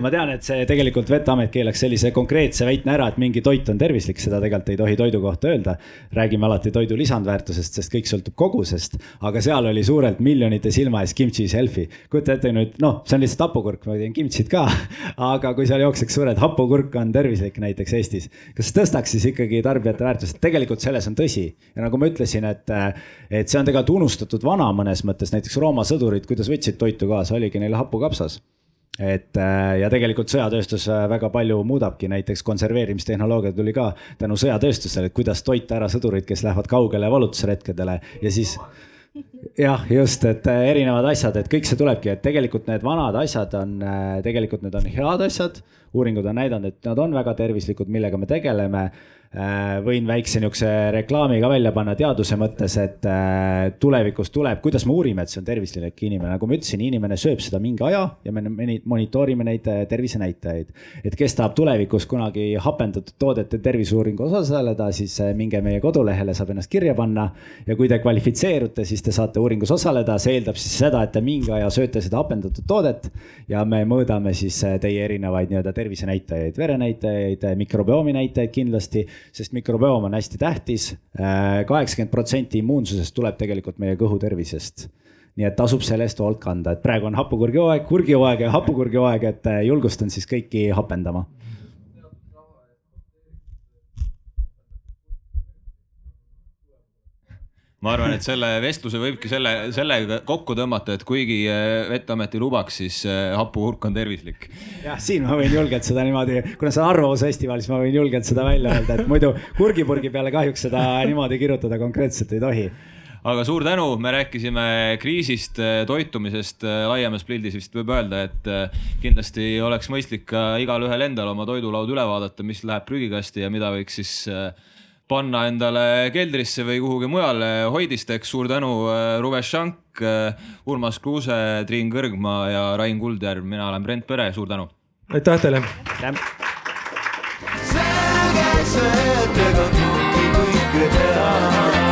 ma tean, et see tegelikult Veteamet keelaks sellise konkreetse väitna ära, et mingi toit on tervislik, seda tegelikult ei tohi toidu kohta öelda. räägime alati toidu lisandväärtusest, sest kõik sõltub kogusest, aga seal oli suurelt miljonite silma ees kimchi healthy. kujuta ette nüüd, noh, see on lihtsalt hapukurk, ma teen kimchit ka, aga kui seal jookseks suured hapukurk on tervislik näiteks Eestis, kas tõstaks siis ikkagi tarbijate väärtust, tegelikult selles on tõsi ja nagu ma ütlesin, et, et see on tegelikult unustatud vana mõnes mõttes, näiteks Rooma sõdurid, kuidas võtsid toitu kaasa, oligi neil hapukapsas et äh, ja tegelikult sõjatööstus äh, väga palju muudabki, näiteks konserveerimistehnoloogia tuli ka tänu sõjatööstusele, et kuidas toita ära sõdurid, kes lähevad kaugele valutusretkedele ja siis jah, just, et äh, erinevad asjad, et kõik see tulebki, et tegelikult need vanad asjad on, tegelikult need on head asjad. uuringud on näidanud, et nad on väga tervislikud, millega me tegeleme võin väikse niisuguse reklaami ka välja panna teaduse mõttes, et äh, tulevikus tuleb, kuidas me uurime, et see on tervislik inimene, nagu ma ütlesin, inimene sööb seda mingi aja ja me monitoorime neid äh, tervisenäitajaid. et kes tahab tulevikus kunagi hapendatud toodete terviseuuringus osaleda, siis minge meie kodulehele, saab ennast kirja panna. ja kui te kvalifitseerute, siis te saate uuringus osaleda, see eeldab siis seda, et te mingi aja sööte seda hapendatud toodet. ja me mõõdame siis teie erinevaid nii-öelda tervisenäitajaid, verenäitajaid, mikrobiomi näitajaid kindlasti sest mikrobiom on hästi tähtis. kaheksakümmend protsenti immuunsusest tuleb tegelikult meie kõhutervisest nii et tasub selle eest hoolt kanda, et praegu on hapukurgi hooaeg, kurgihooaeg ja hapukurgi hooaeg, et äh, julgustan siis kõiki hapendama ma arvan, et selle vestluse võibki selle, sellega kokku tõmmata, et kuigi äh, Veteamet ei lubaks, siis äh, hapuhurk on tervislik. jah, siin ma võin julgelt seda niimoodi, kuna see on arvamusfestival, siis ma võin julgelt seda välja öelda, et muidu kurgipurgi peale kahjuks seda niimoodi kirjutada konkreetselt ei tohi aga suur tänu, me rääkisime kriisist, äh, toitumisest laiemas pildis vist võib öelda, et kindlasti oleks mõistlik ka igalühel endal oma toidulaud üle vaadata, mis läheb prügikasti ja mida võiks siis panna endale keldrisse või kuhugi mujale hoidisteks. suur tänu, äh, Ruve Šank, äh, Urmas Kruuse, Triin Kõrgmaa ja Rain Kuldjärv, mina olen Brent Pere, suur tänu. aitäh teile. selge see, et ega kõike kõike teha.